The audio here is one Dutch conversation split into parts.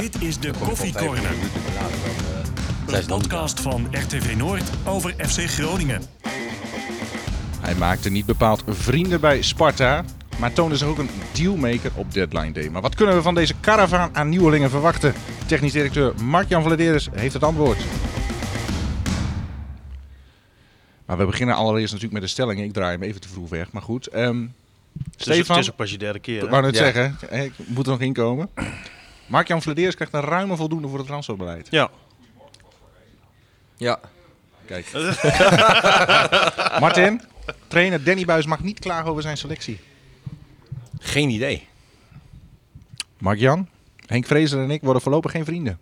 Dit is de Koffie Corner. eh, Een podcast van RTV Noord over FC Groningen. Hij maakte niet bepaald vrienden bij Sparta, maar toonde zich ook een dealmaker op deadline day. Maar wat kunnen we van deze karavaan aan nieuwelingen verwachten? Technisch directeur Mark-Jan Vladeres heeft het antwoord. Maar we beginnen allereerst natuurlijk met de stellingen. Ik draai hem even te vroeg weg, maar goed. Ehm, Het is, Stefan, het is ook pas je derde keer. ik wou net Ja. zeggen, ik moet er nog inkomen. Mark-Jan Vladeres krijgt een ruime voldoende voor het transferbeleid. Ja. Ja, Kijk. Martin, trainer Danny Buis mag niet klagen over zijn selectie. geen idee. Mark-Jan, Henk Vrezer en ik worden voorlopig geen vrienden.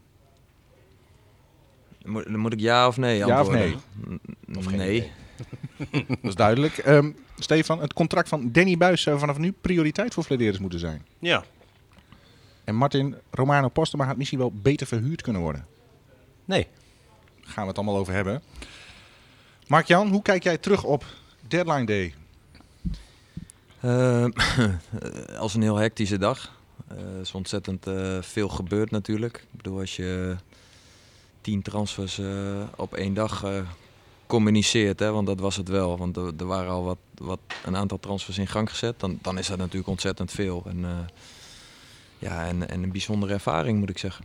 Moet, dan moet ik ja of nee Ja of antwoorden? nee? Of geen nee. idee? Dat is duidelijk. Ehm, Stefan, het contract van Danny Buis zou vanaf nu prioriteit voor Flederis moeten zijn. ja. En Martin, Romano Postema gaat misschien wel beter verhuurd kunnen worden. Nee. Daar gaan we het allemaal over hebben. Mark-Jan, hoe kijk jij terug op Deadline Day? Eh, als een heel hectische dag. Eh, Er is ontzettend eh, veel gebeurd natuurlijk. Ik bedoel, als je tien transfers eh, op één dag eh, communiceert, hè, want dat was het wel. Want er, er waren al wat, wat, een aantal transfers in gang gezet. Dan, dan is dat natuurlijk ontzettend veel. En, eh, ja, en, en een bijzondere ervaring moet ik zeggen.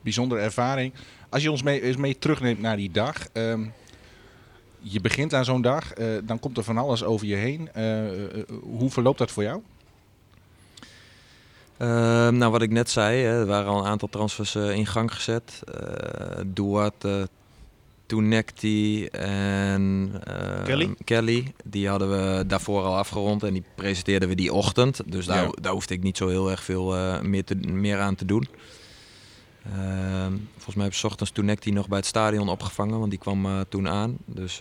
Bijzondere ervaring. Als je ons mee, eens mee terugneemt naar die dag. ehm, je begint aan zo'n dag, eh, dan komt er van alles over je heen. Eh, eh, hoe verloopt dat voor jou? Ehm, nou, wat ik net zei, hè, er waren al een aantal transfers in gang gezet. Eh Duarte, Tunekti en ehm, Kelly? Kelly. Die hadden we daarvoor al afgerond en die presenteerden we die ochtend. Dus daar, Ja. daar hoefde ik niet zo heel erg veel eh, meer, te, meer aan te doen. Ehm, volgens mij heb ik 's ochtends Tunekti nog bij het stadion opgevangen, want die kwam eh, toen aan. Dus...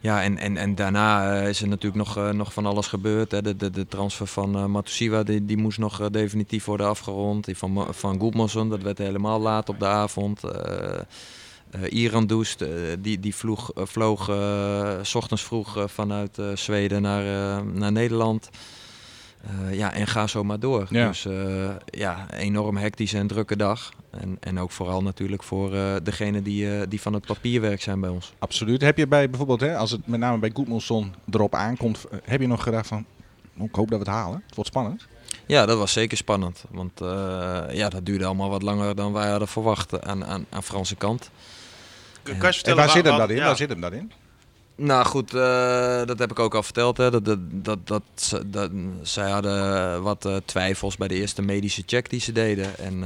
ja, en, en, en daarna eh, is er natuurlijk nog, eh, nog van alles gebeurd. Hè. De, de, de transfer van eh Matusiwa die, die moest nog definitief worden afgerond. Die van, van Goedmanson, dat werd helemaal laat op de avond. Iran Doest, die, die vloog, vloog s ochtends vroeg vanuit Zweden naar, naar Nederland. Ja, en ga zo maar door. Ja. Dus ja, enorm hectische en drukke dag. En, en ook vooral natuurlijk voor eh degenen die, eh, die van het papierwerk zijn bij ons. Absoluut. Heb je bij bijvoorbeeld, hè, als het met name bij Goedmanson erop aankomt, eh, heb je nog gedacht van, "Oh, ik hoop dat we het halen. Het wordt spannend. Ja, dat was zeker spannend. Want eh, ja, dat duurde allemaal wat langer dan wij hadden verwacht aan, aan, aan Franse kant. Kan je En vertellen waar zit hem dat in? ja. Waar zit hem dat in? Nou goed, eh, dat heb ik ook al verteld. Hè. Dat, dat, dat, dat, ze- dat, zij hadden wat twijfels bij de eerste medische check die ze deden. En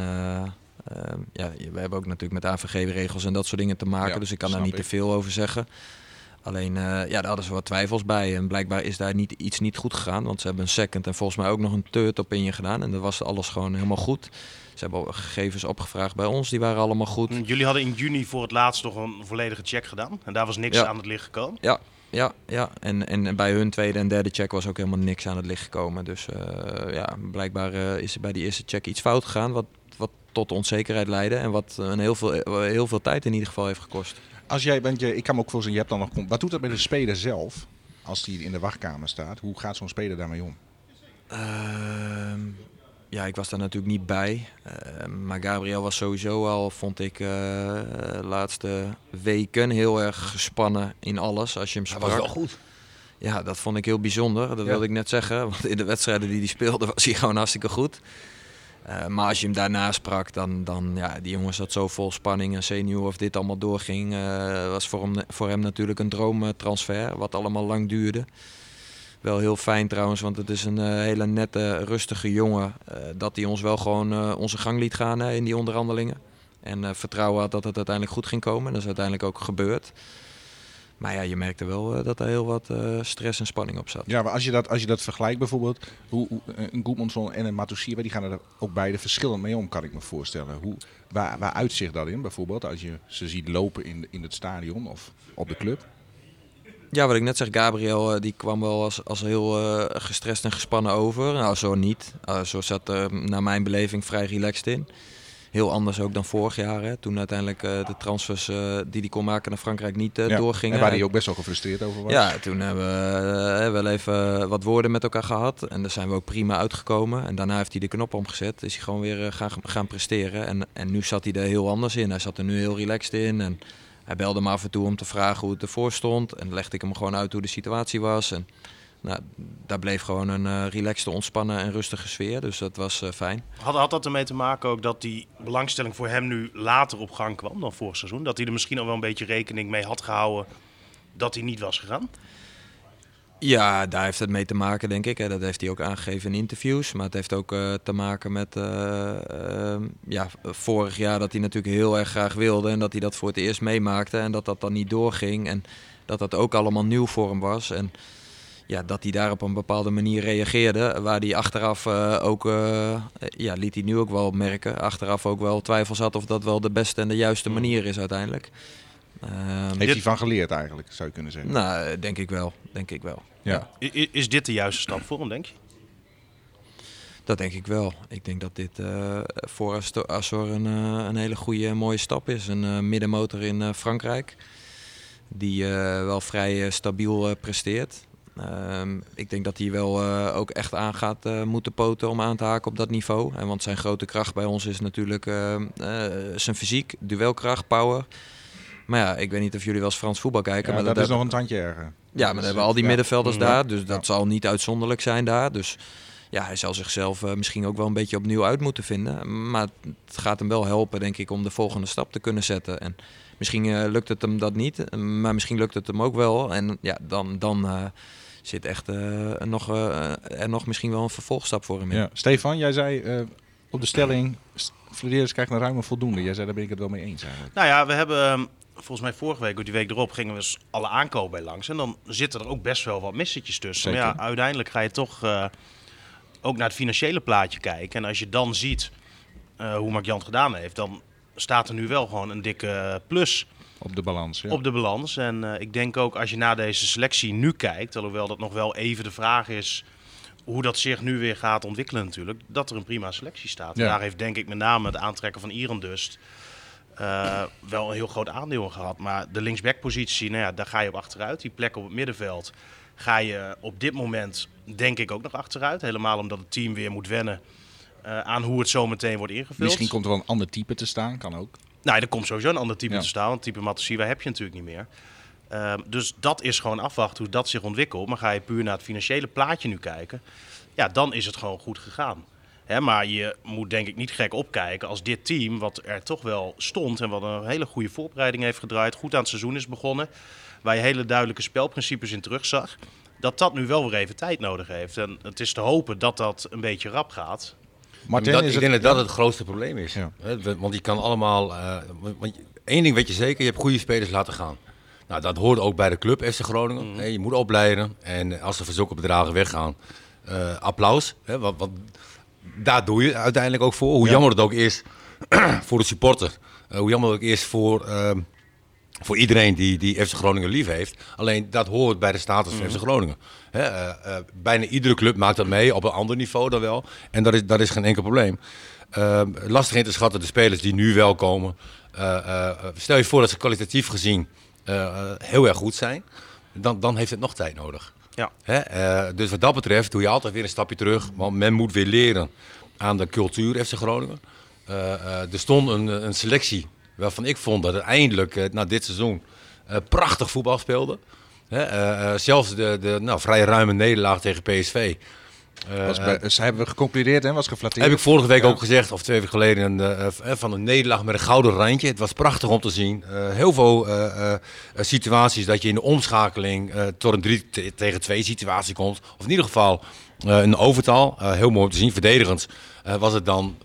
eh, eh, ja, we hebben ook natuurlijk met AVG-regels en dat soort dingen te maken. Ja, dus ik kan daar niet ik. te veel over zeggen. Alleen, eh, ja, daar hadden ze wat twijfels bij. En blijkbaar is daar niet, iets niet goed gegaan. Want ze hebben een second en volgens mij ook nog een third opinion gedaan. En dat was alles gewoon helemaal goed. Ze hebben gegevens opgevraagd bij ons. Die waren allemaal goed. Jullie hadden in juni voor het laatst nog een volledige check gedaan. En daar was niks Ja. aan het licht gekomen. Ja, ja, ja. En, en bij hun tweede en derde check was ook helemaal niks aan het licht gekomen. Dus eh, ja, blijkbaar eh, is er bij die eerste check iets fout gegaan. Wat tot onzekerheid leidde. En wat een heel, veel, eh, heel veel tijd in ieder geval heeft gekost. Als jij bent, je, ik kan me ook voorstellen, je hebt dan nog, wat doet dat met de speler zelf? Als die in de wachtkamer staat, hoe gaat zo'n speler daarmee om? Ehm, ja, ik was daar natuurlijk niet bij. Ehm, maar Gabriel was sowieso al, vond ik, eh, de laatste weken heel erg gespannen in alles. Als je hem Hij sprak. was wel goed. Ja, dat vond ik heel bijzonder. Dat Ja. wilde ik net zeggen. Want in de wedstrijden die hij speelde was hij gewoon hartstikke goed. Eh, maar als je hem daarna sprak, dan, dan ja, die jongen zat zo vol spanning en zenuw of dit allemaal doorging. eh, was voor hem, voor hem natuurlijk een droomtransfer, wat allemaal lang duurde. Wel heel fijn trouwens, want het is een eh, hele nette, rustige jongen. dat hij ons wel gewoon onze gang liet gaan in die onderhandelingen. En vertrouwen had dat het uiteindelijk goed ging komen. En dat is uiteindelijk ook gebeurd. Maar ja, je merkte wel eh, dat er heel wat eh, stress en spanning op zat. Ja, maar als je dat, als je dat vergelijkt bijvoorbeeld, hoe, hoe- een Goedmanson en een Matusiwa, die gaan er ook beide verschillend mee om, kan ik me voorstellen. Hoe, waar, waar uitzicht dat in bijvoorbeeld, als je ze ziet lopen in, in het stadion of op de club? Ja, wat ik net zeg, Gabriel eh, die kwam wel als, als heel eh, gestrest en gespannen over. Nou, zo niet. Eh, zo zat er naar mijn beleving vrij relaxed in. Heel anders ook dan vorig jaar. Hè, toen uiteindelijk eh, de transfers eh, die hij kon maken naar Frankrijk niet eh, Ja, doorgingen. En waar hij ook best wel gefrustreerd over was. Ja, toen hebben we wel even wat woorden met elkaar gehad. En daar zijn we ook prima uitgekomen. En daarna heeft hij de knop omgezet. Is hij gewoon weer gaan, gaan presteren. En, en nu zat hij er heel anders in. Hij zat er nu heel relaxed in. En hij belde me af en toe om te vragen hoe het ervoor stond. En legde ik hem gewoon uit hoe de situatie was. En nou, daar bleef gewoon een eh relaxte, ontspannen en rustige sfeer. Dus dat was eh, fijn. Had, had dat ermee te maken ook dat die belangstelling voor hem nu later op gang kwam dan vorig seizoen? Dat hij er misschien al wel een beetje rekening mee had gehouden dat hij niet was gegaan? Ja, daar heeft het mee te maken, denk ik. Hè. Dat heeft hij ook aangegeven in interviews. Maar het heeft ook eh, te maken met eh, ehm, ja, vorig jaar dat hij natuurlijk heel erg graag wilde. En dat hij dat voor het eerst meemaakte. En dat dat dan niet doorging. En dat dat ook allemaal nieuw voor hem was. En ja, dat hij daar op een bepaalde manier reageerde. Waar hij achteraf eh, ook, eh, ja, liet hij nu ook wel merken. Achteraf ook wel twijfels had of dat wel de beste en de juiste manier is uiteindelijk. Ehm, Heeft hij van geleerd eigenlijk, zou je kunnen zeggen. nou, denk ik wel. Denk ik wel. Ja. Is dit de juiste stap voor hem, denk je? Dat denk ik wel. Ik denk dat dit eh, voor Azor een, eh, een hele goede en mooie stap is. Een eh, middenmotor in eh, Frankrijk. Die eh, wel vrij eh, stabiel eh, presteert. Ehm, ik denk dat hij wel eh, ook echt aan gaat eh, moeten poten om aan te haken op dat niveau. En want zijn grote kracht bij ons is natuurlijk eh, eh, zijn fysiek, duelkracht, power. Maar ja, ik weet niet of jullie wel eens Frans voetbal kijken. Ja, maar dat, dat is nog een tandje erger. ja, maar dan hebben we al die ja. middenvelders Ja. daar. Dus dat zal niet uitzonderlijk zijn daar. Dus ja, hij zal zichzelf misschien ook wel een beetje opnieuw uit moeten vinden. Maar het gaat hem wel helpen, denk ik, om de volgende stap te kunnen zetten. En misschien eh, lukt het hem dat niet, maar misschien lukt het hem ook wel. En ja, dan, dan eh, zit echt eh, nog, eh, er nog misschien wel een vervolgstap voor hem in. Ja. Stefan, jij zei eh, op de stelling, Flederis krijgt een ruime voldoende. Jij zei, daar ben ik het wel mee eens eigenlijk. Nou ja, we hebben ehm, volgens mij vorige week of die week erop gingen we eens alle aankopen bij langs. En dan zitten er ook best wel wat missetjes tussen. Maar ja, uiteindelijk ga je toch eh, ook naar het financiële plaatje kijken. En als je dan ziet eh, hoe Mark Jan het gedaan heeft, dan staat er nu wel gewoon een dikke plus Op de balans. Ja. op de balans. En eh, ik denk ook als je naar deze selectie nu kijkt, alhoewel dat nog wel even de vraag is hoe dat zich nu weer gaat ontwikkelen natuurlijk, dat er een prima selectie staat. Ja. Daar heeft denk ik met name het aantrekken van Iran Dust eh, wel een heel groot aandeel in gehad. Maar de linksbackpositie, nou ja, daar ga je op achteruit. Die plek op het middenveld ga je op dit moment denk ik ook nog achteruit. Helemaal omdat het team weer moet wennen eh, aan hoe het zo meteen wordt ingevuld. Misschien komt er wel een ander type te staan, kan ook. Nou, er komt sowieso een ander type Ja. te staan. Want type Matosiwa heb je natuurlijk niet meer. Ehm, dus dat is gewoon afwachten hoe dat zich ontwikkelt. Maar ga je puur naar het financiële plaatje nu kijken, ja, dan is het gewoon goed gegaan. Hè, maar je moet denk ik niet gek opkijken als dit team, wat er toch wel stond en wat een hele goede voorbereiding heeft gedraaid, goed aan het seizoen is begonnen, waar je hele duidelijke spelprincipes in terugzag, dat dat nu wel weer even tijd nodig heeft. En het is te hopen dat dat een beetje rap gaat. Martin, dat, is ik het... denk dat dat het grootste probleem is. Want je kan allemaal. eh, want- Één ding weet je zeker: je hebt goede spelers laten gaan. Nou, dat hoort ook bij de club FC Groningen. Hè, je moet opleiden. En als ze voor zulke bedragen weggaan, eh, applaus. Hè, want, want daar doe je uiteindelijk ook voor. Hoe Ja. jammer het ook is voor de supporter. Eh, hoe jammer het ook is voor, ehm, voor iedereen die, die FC Groningen lief heeft. Alleen dat hoort bij de status van FC Groningen. Hè, eh, eh, bijna iedere club maakt dat mee, op een ander niveau dan wel. En dat is, dat is geen enkel probleem. Ehm, lastig in te schatten de spelers die nu wel komen. Eh, stel je voor dat ze kwalitatief gezien heel erg goed zijn. Dan, dan heeft het nog tijd nodig. Ja. Dus wat dat betreft doe je altijd weer een stapje terug. Want men moet weer leren aan de cultuur FC Groningen. Er stond een, een selectie waarvan ik vond dat het eindelijk eh, na dit seizoen eh, prachtig voetbal speelde. Eh, zelfs de, de nou, vrij ruime nederlaag tegen PSV. Was bij, ze hebben we geconcludeerd en was geflatteerd. heb ik vorige week Ja. ook gezegd, of twee weken geleden, een, van een nederlaag met een gouden randje. Het was prachtig om te zien. Heel veel situaties dat je in de omschakeling tot een 3 te- tegen 2 situatie komt. Of in ieder geval een overtal. Heel mooi om te zien. Verdedigend was het dan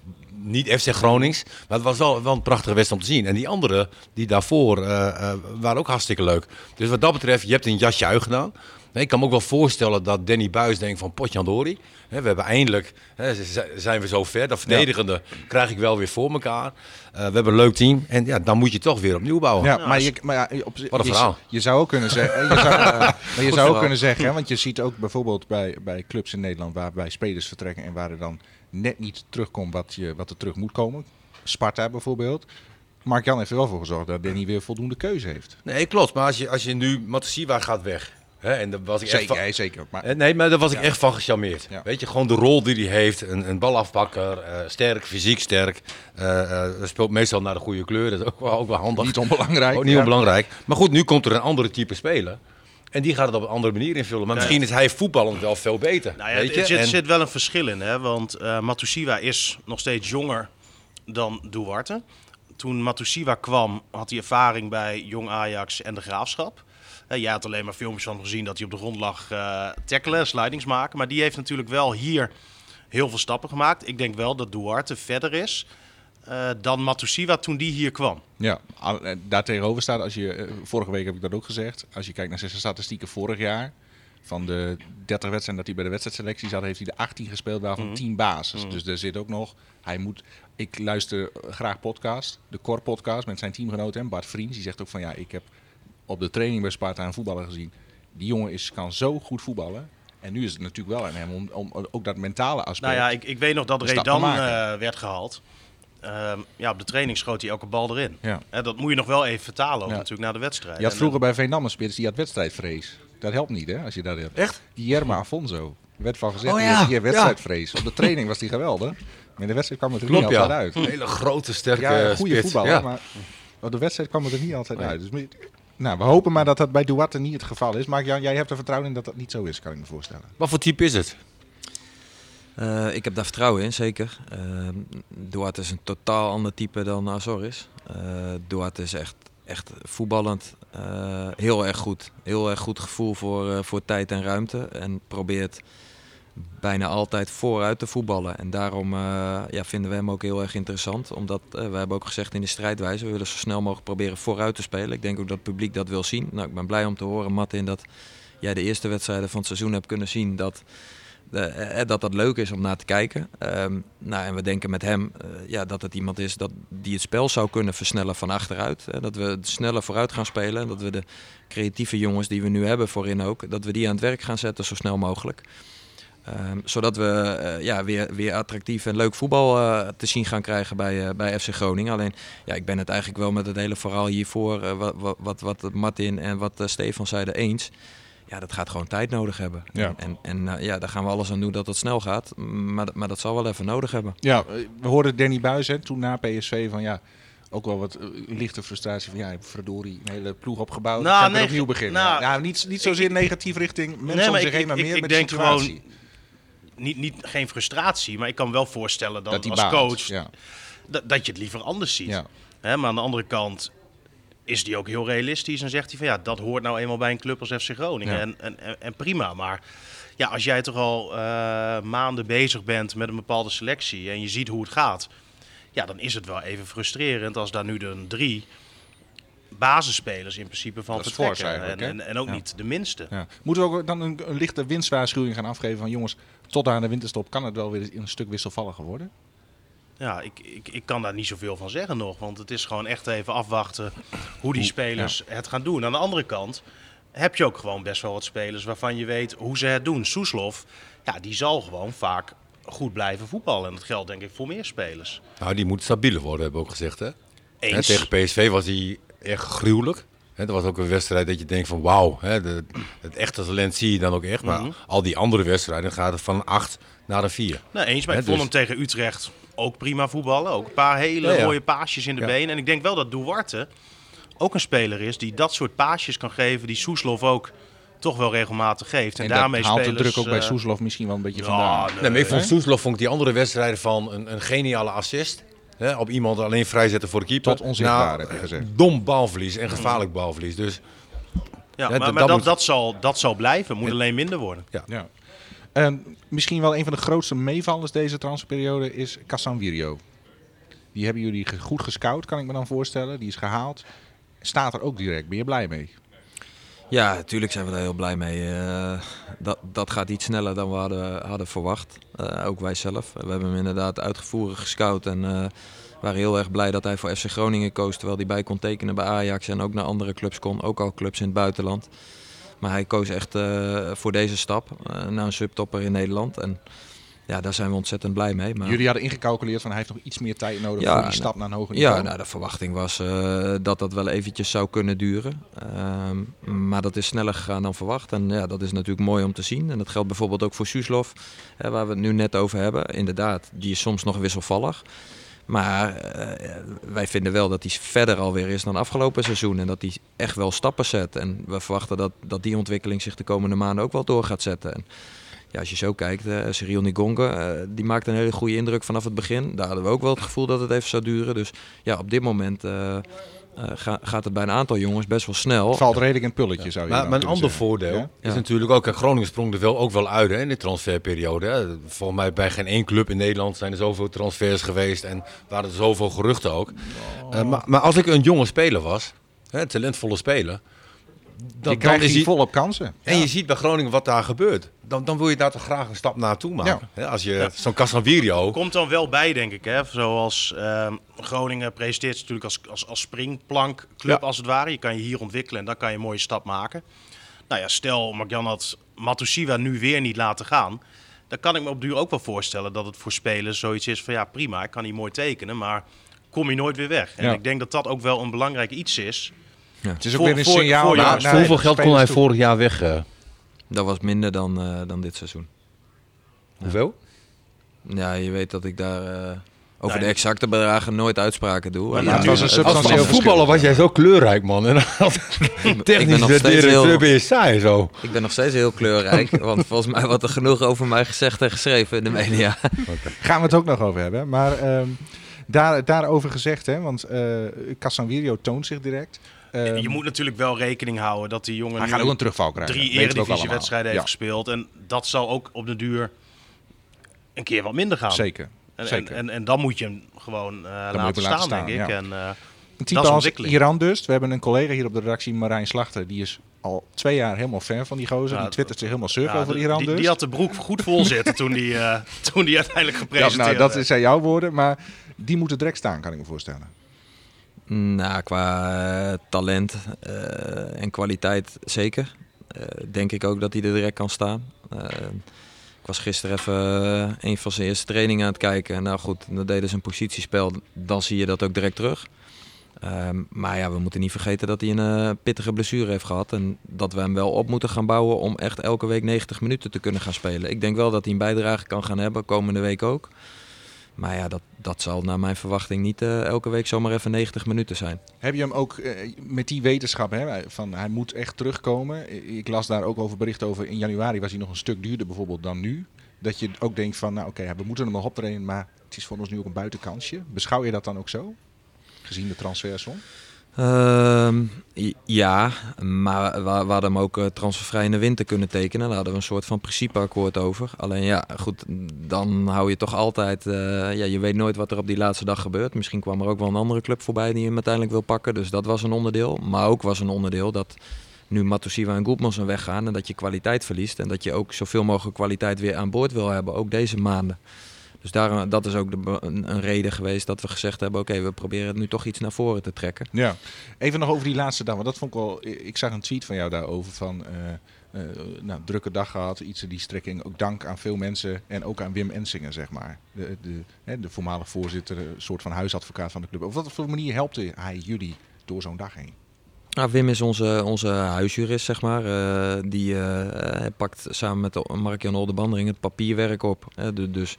niet FC Gronings. Maar het was wel, wel een prachtige wedstrijd om te zien. En die anderen, die daarvoor, eh, eh, waren ook hartstikke leuk. Dus wat dat betreft, je hebt een jasje uitgedaan. Nee, ik kan me ook wel voorstellen dat Danny Buis denkt van potjandori. Hè, We hebben eindelijk, zijn we zo ver. Dat verdedigende krijg ik wel weer voor elkaar. Eh, we hebben een leuk team. En ja, dan moet je toch weer opnieuw bouwen. Ja, maar, je, maar ja, op, Wat een je, verhaal. je zou ook kunnen zeggen, je zou, eh, maar je zou ook kunnen zeggen, want je ziet ook bijvoorbeeld bij, bij clubs in Nederland waarbij spelers vertrekken en waar er dan net niet terugkomt wat, je, wat er terug moet komen. Sparta bijvoorbeeld. Mark-Jan heeft er wel voor gezorgd dat Danny weer voldoende keuze heeft. Nee, klopt. Maar als je, als je nu Matasiwa gaat weg. Hè, en daar was ik echt Zeker, van, hè, zeker. Maar, Eh, Nee, maar daar was ik echt van gecharmeerd. Ja. Weet je, gewoon de rol die hij heeft. Een, een balafpakker, eh, sterk, fysiek sterk. eh speelt meestal naar de goede kleur. Dat is ook wel, ook wel handig. niet onbelangrijk. Ook niet onbelangrijk. Maar goed, nu komt er een andere type speler. En die gaat het op een andere manier invullen. Maar Ja. misschien is hij voetballend wel veel beter. Nou ja, weet er je? zit, En- zit wel een verschil in, hè? want eh Matusiwa is nog steeds jonger dan Duarte. Toen Matusiwa kwam, had hij ervaring bij Jong Ajax en de Graafschap. Jij had alleen maar filmpjes van gezien dat hij op de grond lag eh tackelen, slidings maken. Maar die heeft natuurlijk wel hier heel veel stappen gemaakt. Ik denk wel dat Duarte verder is eh, dan Matusiwa toen die hier kwam. Ja, eh, daar tegenover staat, als je, eh, vorige week heb ik dat ook gezegd, als je kijkt naar zijn statistieken vorig jaar, van de 30 wedstrijden dat hij bij de wedstrijdselectie zat, heeft hij de 18 gespeeld, waarvan 10 basis. Dus er zit ook nog, hij moet, ik luister graag podcast, de Core podcast met zijn teamgenoot en Bart Vriends, die zegt ook van ja, ik heb op de training bij Sparta een voetballer gezien. Die jongen is, kan zo goed voetballen. En nu is het natuurlijk wel aan hem om, om ook dat mentale aspect. Nou ja, ik, ik weet nog dat Redan eh, werd gehaald. Ehm, ja, op de training schoot hij elke bal erin. Ja. Hè, dat moet je nog wel even vertalen ook Ja. natuurlijk naar de wedstrijd. Je had En, vroeger bij Veenam een spits, die had wedstrijdvrees. Dat helpt niet, hè, als je dat hebt. Echt? Guillermo Afonso. Er werd van gezegd, Oh die ja, die ja. wedstrijdvrees. Op de training was hij geweldig. Maar in de wedstrijd kwam het er Klopt, niet ja. altijd uit. Een hele grote, sterke Ja, goede spits. voetballer, Ja. maar op de wedstrijd kwam het er niet altijd Nee. uit. Dus, nou, we hopen maar dat dat bij Duarte niet het geval is. Maar Jan, jij hebt er vertrouwen in dat dat niet zo is, kan ik me voorstellen. Wat voor type is het? Eh, ik heb daar vertrouwen in, zeker. Uh, Duarte is een totaal ander type dan Azor is. Eh, Duarte is echt, echt voetballend eh, heel erg goed. Heel erg goed gevoel voor, voor tijd en ruimte. En probeert bijna altijd vooruit te voetballen. En daarom ja, vinden we hem ook heel erg interessant. Omdat we hebben ook gezegd in de strijdwijze, we willen zo snel mogelijk proberen vooruit te spelen. Ik denk ook dat het publiek dat wil zien. Nou, ik ben blij om te horen, Martin, dat jij de eerste wedstrijden van het seizoen hebt kunnen zien dat eh, eh, dat dat leuk is om naar te kijken. Ehm, nou, en we denken met hem eh, ja, dat het iemand is dat, die het spel zou kunnen versnellen van achteruit. Dat we sneller vooruit gaan spelen. En dat we de creatieve jongens die we nu hebben voorin ook, dat we die aan het werk gaan zetten zo snel mogelijk. Ehm, zodat we ja, weer, weer attractief en leuk voetbal te zien gaan krijgen bij, bij FC Groningen. Alleen, ja, ik ben het eigenlijk wel met het hele verhaal hiervoor, wat, wat, wat, Martin en wat Stefan zeiden, eens. Ja, dat gaat gewoon tijd nodig hebben. Ja. En, en eh, ja, daar gaan we alles aan doen dat het snel gaat. Maar, dat- maar dat zal wel even nodig hebben. Ja, we hoorden Danny Buis hè, toen na PSV van ja, ook wel wat eh, lichte frustratie van ja, je hebt verdorie een hele ploeg opgebouwd. Nou, Nou, gaan nee, weer opnieuw beginnen. nou, ja, niet, niet zozeer negatief richting mensen Nee, om maar zich ik- heen, maar ik- meer ik met denk de situatie. Niet, niet, geen frustratie, maar ik kan wel voorstellen dan dat als baalt. coach Ja, dat, dat je het liever anders ziet. ja. Hè, maar aan de andere kant is die ook heel realistisch en zegt hij van ja, dat hoort nou eenmaal bij een club als FC Groningen. Ja. En, en, en, prima, maar ja, als jij toch al eh, maanden bezig bent met een bepaalde selectie en je ziet hoe het gaat, ja, dan is het wel even frustrerend als daar nu de drie basisspelers in principe van vertrekken. en, en, en ook Ja. niet de minste. Ja. Moeten we ook dan een, een lichte winstwaarschuwing gaan afgeven van jongens, tot aan de winterstop kan het wel weer een stuk wisselvalliger worden? Ja, ik, ik, ik kan daar niet zoveel van zeggen nog. Want het is gewoon echt even afwachten hoe die spelers het gaan doen. Aan de andere kant heb je ook gewoon best wel wat spelers waarvan je weet hoe ze het doen. Soeslof, ja, die zal gewoon vaak goed blijven voetballen. En dat geldt denk ik voor meer spelers. Nou, die moet stabieler worden, hebben we ook gezegd. Hè? Eens. tegen PSV was hij echt gruwelijk. Hè, dat was ook een wedstrijd dat je denkt van wauw, het echte talent zie je dan ook echt. Maar Mhm. al die andere wedstrijden gaat het van een 8 naar een 4. Nou, eens, maar ik vond dus- hem tegen Utrecht ook prima voetballen. Ook een paar hele Ja, ja. mooie paasjes in de Ja. benen. En ik denk wel dat Duarte ook een speler is die dat soort paasjes kan geven. Die Soeslof ook toch wel regelmatig geeft. En, En, daarmee haalt de spelers, druk ook bij eh, Soeslof misschien wel een beetje ja, vandaan. nee. Nee, maar ik vond? Soeslof vond ik die andere wedstrijden van een, een geniale assist. Hè, op iemand alleen vrijzetten voor de keeper. Tot onzichtbaar, Nou, heb je gezegd. Dom balverlies en gevaarlijk balverlies. Dus Ja, Ja, maar, dat- maar dat dat, moet- dat, zal, dat zal blijven. Moet alleen minder worden. Ja. Misschien wel een van de grootste meevallers deze transferperiode is Kassan Wirio. Die hebben jullie goed gescout, kan ik me dan voorstellen. Die is gehaald. Staat er ook direct. Ben je blij mee? Ja, natuurlijk zijn we daar heel blij mee. Eh, dat, dat gaat iets sneller dan we hadden, hadden verwacht. Eh, ook wij zelf. We hebben hem inderdaad uitgevoerig gescout. En eh, waren heel erg blij dat hij voor FC Groningen koos. Terwijl hij bij kon tekenen bij Ajax en ook naar andere clubs kon. Ook al clubs in het buitenland. Maar hij koos echt eh, voor deze stap. eh, naar een subtopper in Nederland. En ja, daar zijn we ontzettend blij mee. Maar... Jullie hadden ingecalculeerd van hij heeft nog iets meer tijd nodig Ja, voor die stap naar een hoger niveau. Ja, nou, de verwachting was eh, dat dat wel eventjes zou kunnen duren. Ehm, maar dat is sneller gegaan dan verwacht. En ja, dat is natuurlijk mooi om te zien. En dat geldt bijvoorbeeld ook voor Suslov, hè, waar we het nu net over hebben. Inderdaad, die is soms nog wisselvallig. Maar eh, wij vinden wel dat hij verder alweer is dan afgelopen seizoen. En dat hij echt wel stappen zet. En we verwachten dat, dat die ontwikkeling zich de komende maanden ook wel door gaat zetten. En ja, als je zo kijkt, uh, Cyril Nigonge, eh, die maakt een hele goede indruk vanaf het begin. Daar hadden we ook wel het gevoel dat het even zou duren. Dus ja, op dit moment ga- gaat het bij een aantal jongens best wel snel. Het valt redelijk in het pulletje, zou je Maar, een ander zeggen. voordeel Ja? is Ja. natuurlijk ook, en Groningen sprong er wel ook wel uit hè, in de transferperiode. Hè. Volgens mij bij geen één club in Nederland zijn er zoveel transfers geweest en waren er zoveel geruchten ook. Eh, maar, maar als ik een jonge speler was, hè, een talentvolle speler, Je dan, dan krijgt hij, volop kansen. en je ziet bij Groningen wat daar gebeurt. Dan, dan wil je daar toch graag een stap naartoe maken. Hè, als je zo'n Casanvirio... Komt dan wel bij, denk ik. Hè? Zoals ehm, Groningen presenteert zich natuurlijk als, als, als springplankclub, Ja. als het ware. Je kan je hier ontwikkelen en dan kan je een mooie stap maken. Nou ja, stel, Marjan had Matusiwa nu weer niet laten gaan. Dan kan ik me op duur ook wel voorstellen dat het voor spelers zoiets is van... ja, prima, ik kan hier mooi tekenen, maar kom je nooit weer weg. En Ja. ik denk dat dat ook wel een belangrijk iets is. Het is ook Voor- weer een voor- signaal voor hoeveel geld kon hij toe. vorig jaar weg? eh? Dat was minder dan, eh, dan dit seizoen. Hoeveel? Ja, je weet dat ik daar eh, over Nee. de exacte bedragen nooit uitspraken doe. Maar ja, het was een was- Als voetballer was jij zo kleurrijk, man. En als ben technisch nog steeds directeur ben je saai zo. Ik ben nog steeds heel kleurrijk, want volgens mij wordt er genoeg over mij gezegd en geschreven in de media. Gaan we het ook nog over hebben. Maar ehm, daar, daarover gezegd, hè, want eh Casanvirio toont zich direct. Ehm, je moet natuurlijk wel rekening houden dat die jongen hij gaat ook een terugval krijgen. drie eredivisiewedstrijden heeft gespeeld. En dat zal ook op de duur een keer wat minder gaan. Zeker. En, zeker. en, en, en dan moet je hem gewoon eh, laten, hem staan, laten staan, denk ik. ja. En, eh, Een type als. Iran dus. We hebben een collega hier op de redactie, Marijn Slachter. Die is al twee jaar helemaal fan van die gozer. Ja, die twittert zich helemaal surf ja, over Iran die, dus. die had de broek goed vol zitten toen die, eh, toen die uiteindelijk Ja, gepresenteerd nou, dat zijn jouw woorden. Maar die moeten direct staan, kan ik me voorstellen. Nou, qua eh, talent eh, en kwaliteit zeker. Eh, denk ik ook dat hij er direct kan staan. Ik was gisteren even een van zijn eerste trainingen aan het kijken. Nou goed, dan deden ze een positiespel. Dan zie je dat ook direct terug. Ehm, maar ja, we moeten niet vergeten dat hij een pittige blessure heeft gehad. En dat we hem wel op moeten gaan bouwen om echt elke week 90 minuten te kunnen gaan spelen. Ik denk wel dat hij een bijdrage kan gaan hebben, komende week ook. Maar ja, dat, dat zal naar mijn verwachting niet eh, elke week zomaar even 90 minuten zijn. Heb je hem ook eh, met die wetenschap hè, van hij moet echt terugkomen? Ik las daar ook over berichten over. In januari was hij nog een stuk duurder bijvoorbeeld dan nu. Dat je ook denkt van, nou oké, we moeten hem nog optreden, maar het is voor ons nu ook een buitenkansje. Beschouw je dat dan ook zo? Gezien de transfersom? Ehm, ja, maar we, we hadden hem ook eh, transfervrij in de winter kunnen tekenen. Daar hadden we een soort van principeakkoord over. Alleen ja, goed, dan hou je toch altijd... eh, ja, je weet nooit wat er op die laatste dag gebeurt. Misschien kwam er ook wel een andere club voorbij die hem uiteindelijk wil pakken. Dus dat was een onderdeel. Maar ook was een onderdeel dat nu Matusiwa en Goedmansen weggaan... en dat je kwaliteit verliest. En dat je ook zoveel mogelijk kwaliteit weer aan boord wil hebben, ook deze maanden. Dus daar, dat is ook de, een, een reden geweest dat we gezegd hebben... oké, we proberen het nu toch iets naar voren te trekken. Ja. Even nog over die laatste dag, want dat vond ik wel... Ik zag een tweet van jou daarover van... eh, eh, nou, drukke dag gehad, iets in die strekking. Ook dank aan veel mensen en ook aan Wim Ensingen, zeg maar. De, de, hè, de voormalig voorzitter, een soort van huisadvocaat van de club. Op wat voor manier helpt hij jullie door zo'n dag heen? Nou, Wim is onze, onze huisjurist, zeg maar. Eh, die eh, pakt samen met de- Mark-Jan Oldebandering het papierwerk op. dus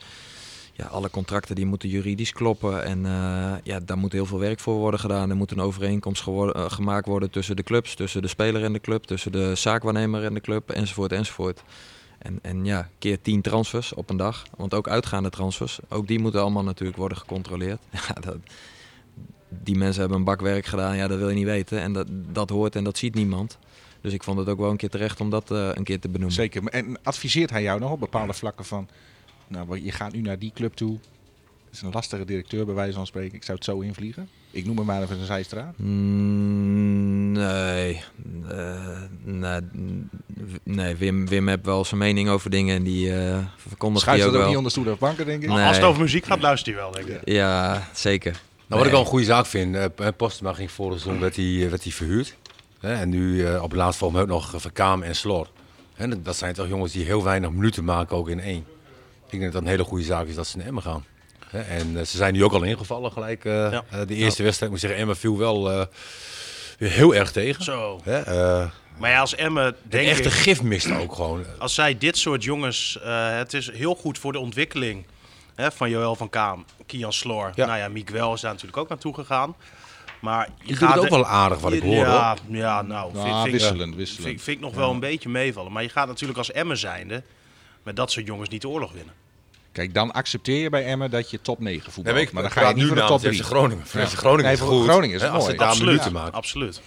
ja, alle contracten die moeten juridisch kloppen. En eh, ja, daar moet heel veel werk voor worden gedaan. Er moet een overeenkomst geworden- eh, gemaakt worden tussen de clubs, tussen de speler en de club, tussen de zaakwaarnemer en de club, enzovoort, enzovoort. En, en ja, keer tien transfers op een dag. Want ook uitgaande transfers, ook die moeten allemaal natuurlijk worden gecontroleerd. Ja, dat, die mensen hebben een bak werk gedaan, ja, dat wil je niet weten. En dat, dat hoort en dat ziet niemand. Dus ik vond het ook wel een keer terecht om dat eh, een keer te benoemen. Zeker. En adviseert hij jou nog op bepaalde vlakken van... Nou, je gaat nu naar die club toe. Het is een lastige directeur, bij wijze van spreken. Ik zou het zo invliegen. Ik noem hem maar even een zijstraat. Mm, nee. Eh, nee. nee, Wim, Wim heeft wel zijn mening over dingen en die eh verkondigt Schuift hij dat ook ook wel. niet onder stoel of banken, denk ik. Nee. Als het over muziek gaat, luister je wel, denk ik. Ja, zeker. Nou, wat ik wel een goede zaak vind, eh Postma ging vorig seizoen werd hij, werd hij verhuurd. Hè, en nu eh, op het laatst volgens mij ook nog Verkaam en Slor. Hè, dat- dat zijn toch jongens die heel weinig minuten maken ook in één. Ik denk dat het een hele goede zaak is dat ze naar Emmen gaan. Hè, En eh, ze zijn nu ook al ingevallen gelijk. eh, Ja. eh, de eerste wedstrijd, moet ik zeggen, Emmen viel wel eh, heel erg tegen. Zo. Hè, eh, Maar ja, als Emmen, een denk echte gif mist ook gewoon. als zij dit soort jongens... eh, het is heel goed voor de ontwikkeling hè, van Joël van Kaam, Kian Sloor. Ja. Nou ja, Miguel is daar natuurlijk ook naartoe gegaan. Maar je Je doet het ook wel aardig wat ik hoor. Ja, hoor. ja nou, vind, Nou, vind ik- wisselend, wisselend. Vind, vind ik nog wel een beetje meevallen. Maar je gaat natuurlijk als Emmen zijnde met dat soort jongens niet de oorlog winnen. Kijk, dan accepteer je bij Emmen dat je top 9 voetbalt. Nee, maar ik, maar dan ga je niet nu voor de top namens 3. FC Groningen. Ja. Groningen Nee, is voor goed. Groningen is Als mooi. daar absoluut, minuten maken. absoluut.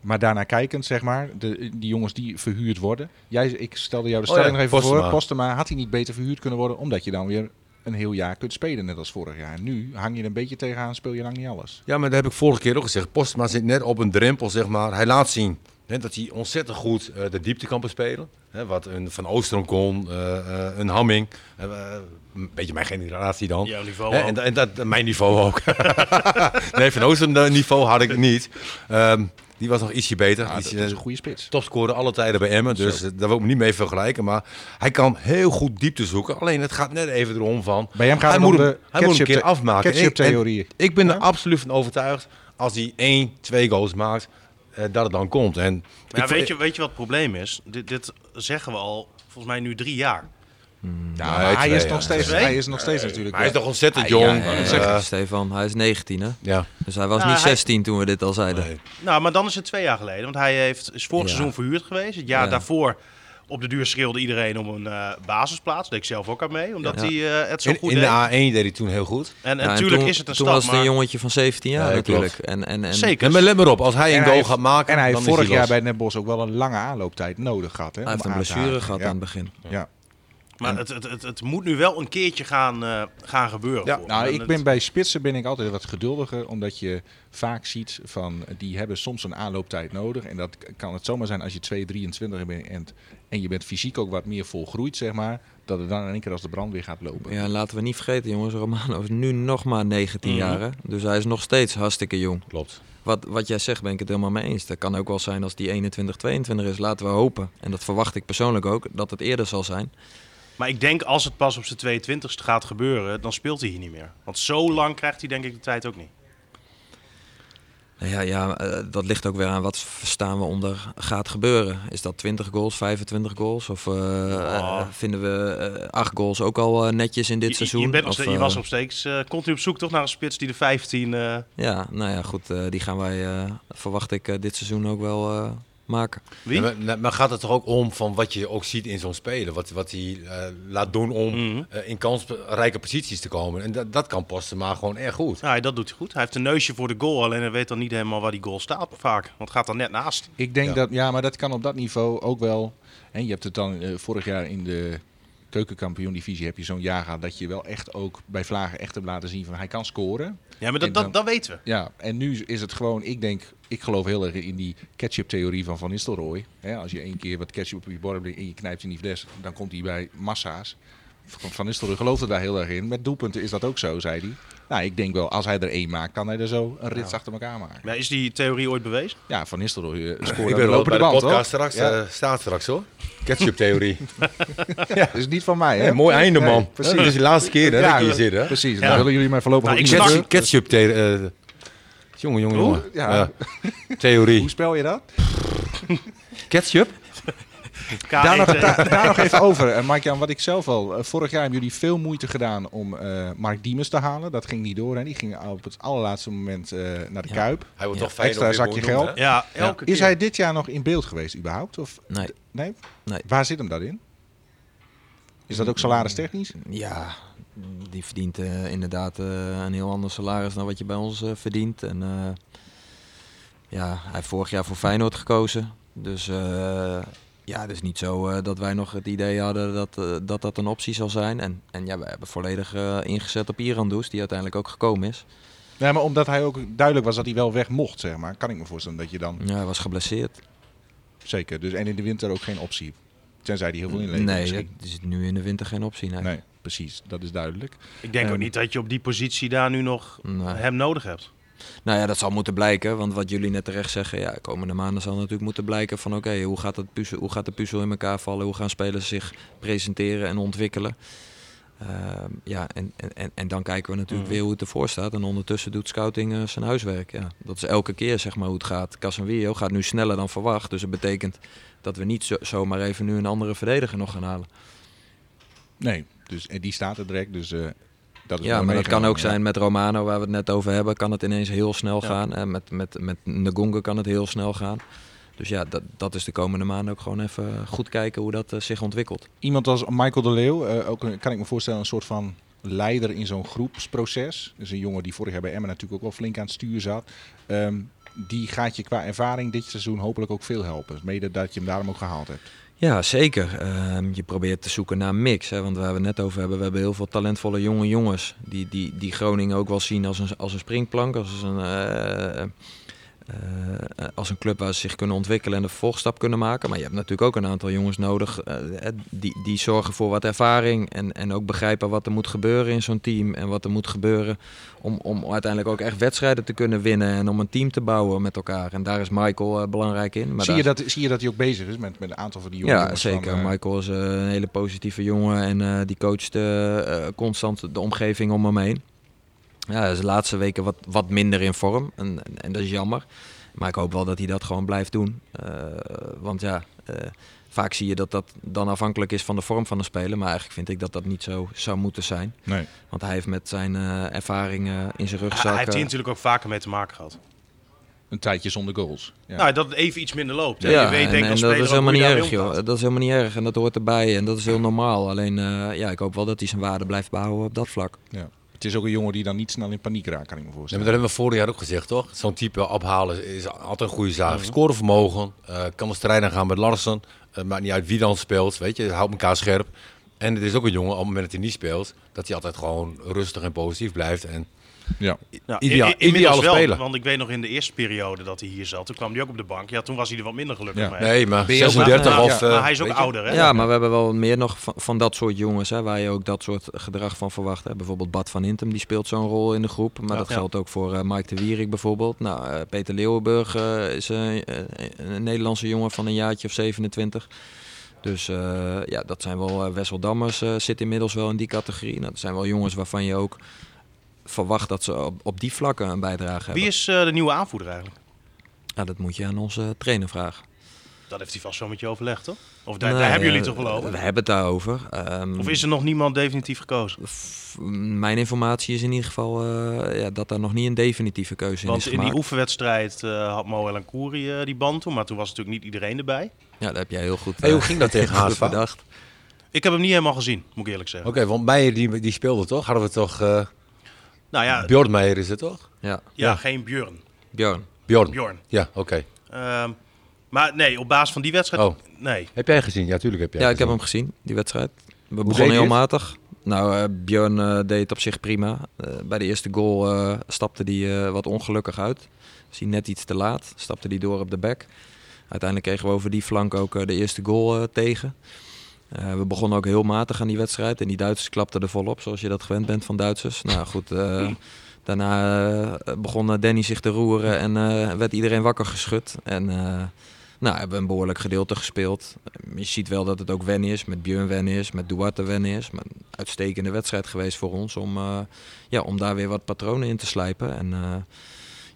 Maar daarna kijkend, zeg maar, de, die jongens die verhuurd worden. Jij, ik stelde jou de Oh stelling ja, nog even Postema. voor. Postema, had hij niet beter verhuurd kunnen worden? Omdat je dan weer een heel jaar kunt spelen, net als vorig jaar. Nu hang je er een beetje tegenaan, speel je lang niet alles. Ja, maar dat heb ik vorige keer ook gezegd. Postma zit net op een drempel, zeg maar. Hij laat zien dat hij ontzettend goed eh, de diepte kan bespelen. Hè, wat een Van Oostrom kon, eh, eh, een Hamming. een beetje mijn generatie dan. Jouw niveau en, en dat, mijn niveau ook. nee, Van Oostrom niveau had ik niet. Ehm, die was nog ietsje beter. Ja, Die dat is, een goede spits. topscorer alle tijden bij Emmen. Dus daar wil ik me niet mee vergelijken. Maar hij kan heel goed diepte zoeken. Alleen het gaat net even erom van... Bij hem gaat hij moet de hem, hij moet hem een keer ketchup- afmaken. ketchup-theorie. Ik, en ik ben er absoluut van overtuigd. Als hij één, twee goals maakt, dat het dan komt. En ja, ik- weet, je, weet je wat het probleem is? Dit, dit zeggen we al volgens mij nu drie jaar. Ja, hij, twee, is ja. nog steeds, Twee? hij is nog steeds natuurlijk. Maar hij is toch ontzettend jong. Ja, ja, Eh, eh, Stefan. Hij is 19, hè? ja. Dus hij was Nou, niet hij- 16 toen we dit al zeiden. Nee. Nou, maar dan is het twee jaar geleden. Want hij heeft, is vorig Ja. seizoen verhuurd geweest. Het jaar Ja. daarvoor op de duur schreeuwde iedereen om een eh, basisplaats. Deed ik zelf ook aan mee, omdat Ja. hij eh, het zo In, goed in de deed. A1 deed hij toen heel goed. En, en Ja, natuurlijk toen, is het een Toen stap, was het een jongetje van 17 jaar Ja, natuurlijk. En, en, en, Zeker. Ja, maar let maar op, als hij En een goal heeft- gaat maken, En hij heeft vorig hij jaar los. bij Net Bos ook wel een lange aanlooptijd nodig gehad. Hè, Hij heeft een blessure gehad ja. aan het begin. Ja. Maar het, het, het, het moet nu wel een keertje gaan, eh, gaan gebeuren. Ja. Nou, En ik ben bij spitsen ben ik altijd wat geduldiger, omdat je vaak ziet van die hebben soms een aanlooptijd nodig. En dat kan het zomaar zijn als je 2, 23 bent en, en je bent fysiek ook wat meer volgroeid, zeg maar, dat het dan in één keer als de brand weer gaat lopen. Ja, laten we niet vergeten, jongens. Romano is nu nog maar 19 Mhm. jaar. hè. Dus hij is nog steeds hartstikke jong. Klopt. Wat, wat jij zegt, ben ik het helemaal mee eens. Dat kan ook wel zijn als die 21, 22 is. Laten we hopen. En dat verwacht ik persoonlijk ook, dat het eerder zal zijn. Maar ik denk als het pas op zijn 22e gaat gebeuren, dan speelt hij hier niet meer. Want zo lang krijgt hij denk ik de tijd ook niet. Ja, ja eh, dat ligt ook weer aan wat verstaan we onder gaat gebeuren. Is dat 20 goals, 25 goals? Of eh, Oh. eh, vinden we eh 8 goals ook al netjes in dit Je- seizoen? Je, bent Of, je was nog steeds eh, continu op zoek toch naar een spits die de 15... eh, Ja, nou ja, goed. die gaan wij, verwacht ik, dit seizoen ook wel maken. wie? Ja, maar, maar gaat het toch ook om van wat je ook ziet in zo'n speler? Wat, wat hij eh, laat doen om Mhm. eh, in kansrijke posities te komen. En dat, dat kan Posten maar gewoon erg goed. Nou, dat doet hij goed. Hij heeft een neusje voor de goal, alleen hij weet dan niet helemaal waar die goal staat vaak. Want het gaat dan net naast. Ik denk Ja. dat, ja, maar dat kan op dat niveau ook wel. En je hebt het dan eh, vorig jaar in de keukenkampioen-divisie heb je zo'n jaar gehad dat je wel echt ook bij Vlagen echt hebt laten zien van hij kan scoren. Ja, maar dat, dan- dat, dat weten we. Ja, en nu is het gewoon, ik denk, ik geloof heel erg in die ketchup-theorie van Van Nistelrooy. Als je één keer wat ketchup op je bord en je knijpt in die fles, dan komt hij bij massa's. Van Van Nistelrooy geloofde daar heel erg in. Met doelpunten is dat ook zo, zei hij. Nou, ik denk wel, als hij er één maakt, kan hij er zo een rits achter elkaar maken. Maar is die theorie ooit bewezen? Ja, Van Nistelrooy eh, Ik ben wel bij de band, podcast hoor. straks. Ja. eh, staat straks hoor. Ketchup-theorie. Dat is niet van mij, hè? Mooi einde man. Nee, precies. Dit is de laatste keer hè, Ja, dat je hier zit hè. Precies, Ja. dan willen jullie mij voorlopig Nou, ook ik niet snap- terug. Ketchup-theorie. eh, jongen, jongen, jongen. Ja. Ja. Theorie. Hoe spel je dat? Ketchup? Daar nog, daar, daar nog even over. En Mark-Jan, wat ik zelf al... eh, vorig jaar hebben jullie veel moeite gedaan om eh, Mark Diemers te halen. Dat ging niet door. Hè. Die ging op het allerlaatste moment eh, naar de Ja. Kuip. Hij wordt Ja. toch Extra zakje geld. Ja, elke Is keer. hij dit jaar nog in beeld geweest überhaupt? Of, Nee. nee? Nee. Waar zit hem dat in? Is dat ook salaristechnisch? Ja, die verdient eh, inderdaad eh, een heel ander salaris dan wat je bij ons verdient. En eh, ja, hij heeft vorig jaar voor Feyenoord gekozen. Dus eh, ja, het is niet zo eh, dat wij nog het idee hadden dat, eh, dat dat een optie zal zijn. En, en ja, we hebben volledig eh, ingezet op Irandoes, die uiteindelijk ook gekomen is. Nee, maar omdat hij ook duidelijk was dat hij wel weg mocht, zeg maar. Kan ik me voorstellen dat je dan... Ja, hij was geblesseerd. Zeker. Dus, en in de winter ook geen optie. Tenzij hij heel veel inlevert nee, misschien. het is nu in de winter geen optie. Nee. Nee, precies. Dat is duidelijk. Ik denk ook Ehm, niet dat je op die positie daar nu nog Nee. hem nodig hebt. Nou ja, dat zal moeten blijken. Want wat jullie net terecht zeggen, ja, komende maanden zal natuurlijk moeten blijken van oké, hoe gaat puzzel, hoe gaat de puzzel in elkaar vallen? Hoe gaan spelers zich presenteren en ontwikkelen? Ehm, ja, en, en, en dan kijken we natuurlijk Mhm. weer hoe het ervoor staat. En ondertussen doet scouting eh, zijn huiswerk. Ja, dat is elke keer zeg maar hoe het gaat. Casemiro gaat nu sneller dan verwacht. Dus dat betekent dat we niet zo, zomaar even nu een andere verdediger nog gaan halen. Nee, dus en die staat er direct. Dus, eh, dat is Ja, maar dat kan ook ja. zijn met Romano, waar we het net over hebben, kan het ineens heel snel Ja. gaan. En met, met, met Ngonga kan het heel snel gaan. Dus ja, dat, dat is de komende maanden ook gewoon even goed kijken hoe dat eh, zich ontwikkelt. Iemand als Michael de Leeuw, eh, ook kan ik me voorstellen, een soort van leider in zo'n groepsproces. Dus een jongen die vorig jaar bij Emmen natuurlijk ook wel flink aan het stuur zat. Ehm, die gaat je qua ervaring dit seizoen hopelijk ook veel helpen. Mede dat je hem daarom ook gehaald hebt. Ja, zeker. Ehm, je probeert te zoeken naar een mix. Hè, want waar we het net over hebben, we hebben heel veel talentvolle jonge jongens. Die, die, die Groningen ook wel zien als een, als een springplank. Als een, eh, eh, als een club waar ze zich kunnen ontwikkelen en de vervolgstap kunnen maken. Maar je hebt natuurlijk ook een aantal jongens nodig eh, die, die zorgen voor wat ervaring. En, en ook begrijpen wat er moet gebeuren in zo'n team. En wat er moet gebeuren om, om uiteindelijk ook echt wedstrijden te kunnen winnen. En om een team te bouwen met elkaar. En daar is Michael eh, belangrijk in. Maar zie, daar- je dat, zie je dat hij ook bezig is met, met een aantal van die jonge ja, jongens van, zeker. eh, Michael is eh, een hele positieve jongen en eh, die coacht eh, eh, constant de omgeving om hem heen. Ja, hij is de laatste weken wat, wat minder in vorm en, en, en dat is jammer. Maar ik hoop wel dat hij dat gewoon blijft doen. Eh, want ja, eh, vaak zie je dat dat dan afhankelijk is van de vorm van de speler. Maar eigenlijk vind ik dat dat niet zo zou moeten zijn. Nee. Want hij heeft met zijn eh ervaringen in zijn Hij rugzak... heeft hier natuurlijk ook vaker mee te maken gehad. Een tijdje zonder goals. Ja. Nou, dat het even iets minder loopt. hè. Ja, je weet en, denk en als dat is helemaal niet erg, joh. Dat is helemaal niet erg en dat hoort erbij en dat is heel normaal. Alleen, eh, ja, ik hoop wel dat hij zijn waarde blijft behouden op dat vlak. Ja. Het is ook een jongen die dan niet snel in paniek raakt, kan ik me Nee, maar voorstellen. dat hebben we vorig jaar ook gezegd, toch? Zo'n type ophalen is altijd een goede zaak. Scorevermogen, eh, kan de strijd aan gaan met Larsen. Eh, maakt niet uit wie dan speelt, weet je. Houdt elkaar scherp. En het is ook een jongen, op het moment dat hij niet speelt, dat hij altijd gewoon rustig en positief blijft. En Ja. Ja, Ideaal- in- ideale wel, speler. Want ik weet nog in de eerste periode dat hij hier zat. Toen kwam hij ook op de bank. Ja, toen was hij er wat minder gelukkig Ja. mee. nee, maar Ben je ook- 36 maar, of... maar eh, hij is ook ouder, hè? Ja, maar we hebben wel meer nog van, van dat soort jongens, hè, waar je ook dat soort gedrag van verwacht. Hè. Bijvoorbeeld Bad van Intem, die speelt zo'n rol in de groep. Maar Ja. dat Ja. geldt ook voor eh, Mike de Wierik bijvoorbeeld. Nou, eh, Peter Leeuwenburg eh, is een Nederlandse jongen van een jaartje of 27. Dus eh, ja, dat zijn wel... Wessel Dammers eh, zit inmiddels wel in die categorie. Nou, dat zijn wel jongens waarvan je ook verwacht dat ze op, op die vlakken een bijdrage hebben. Wie is eh, de nieuwe aanvoerder eigenlijk? Ja, dat moet je aan onze trainer vragen. Dat heeft hij vast zo met je overlegd, toch? Of daar, Nee, daar hebben jullie toch wel over? We hebben het daarover. Ehm, Of is er nog niemand definitief gekozen? Mijn informatie is in ieder geval eh, ja, dat daar nog niet een definitieve keuze in Want is in gemaakt. die oefenwedstrijd eh, had Moel en Koeri eh, die band toen. Maar toen was natuurlijk niet iedereen erbij. Ja, dat heb jij heel goed, Hey, hoe ging dat tegen bedacht. Ik heb hem niet helemaal gezien, moet ik eerlijk zeggen. Oké, want Meijer die, die speelde toch? Hadden we toch... Nou ja, Bjorn Meijer is het toch? Ja, ja, ja. geen Björn. Bjorn. Bjorn. Bjorn. Ja, oké. Ehm, maar nee, op basis van die wedstrijd... Oh. Nee. Heb jij gezien? Ja, tuurlijk heb jij Ja, ik heb hem gezien, die wedstrijd. We deed begonnen hij heel het? matig. Nou, eh, Björn eh, deed het op zich prima. Eh, bij de eerste goal eh, stapte hij eh, wat ongelukkig uit. Was hij net iets te laat. Stapte hij door op de back. Uiteindelijk kregen we over die flank ook eh, de eerste goal eh, tegen. Eh, we begonnen ook heel matig aan die wedstrijd. En die Duitsers klapten er volop, zoals je dat gewend bent van Duitsers. Nou goed, eh, daarna eh, begon Danny zich te roeren en werd iedereen wakker geschud. En nou, hebben we een behoorlijk gedeelte gespeeld. Je ziet wel dat het ook wennen is, met Björn wennen is, met Duarte wennen is. Maar een uitstekende wedstrijd geweest voor ons om, ja, om daar weer wat patronen in te slijpen. En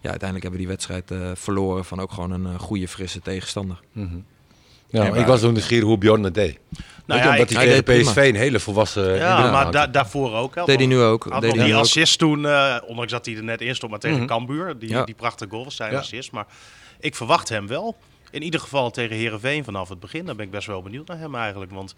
ja, uiteindelijk hebben we die wedstrijd verloren van ook gewoon een goede, frisse tegenstander. Mhm. Ja, maar- ik was toen nieuwsgierig hoe Bjorn het deed. Nou ja, omdat hij hij tegen deed PSV een hele volwassen... ja, maar da daarvoor ook. Hè, Deed hij nu ook. Had Deed nog die nu ook. assist toen, eh, ondanks dat hij er net in stond, maar tegen Mhm. Cambuur. Die, Ja. die prachtige goal was zijn Ja. assist. Maar ik verwacht hem wel. In ieder geval tegen Herenveen vanaf het begin. Daar ben ik best wel benieuwd naar hem eigenlijk. Want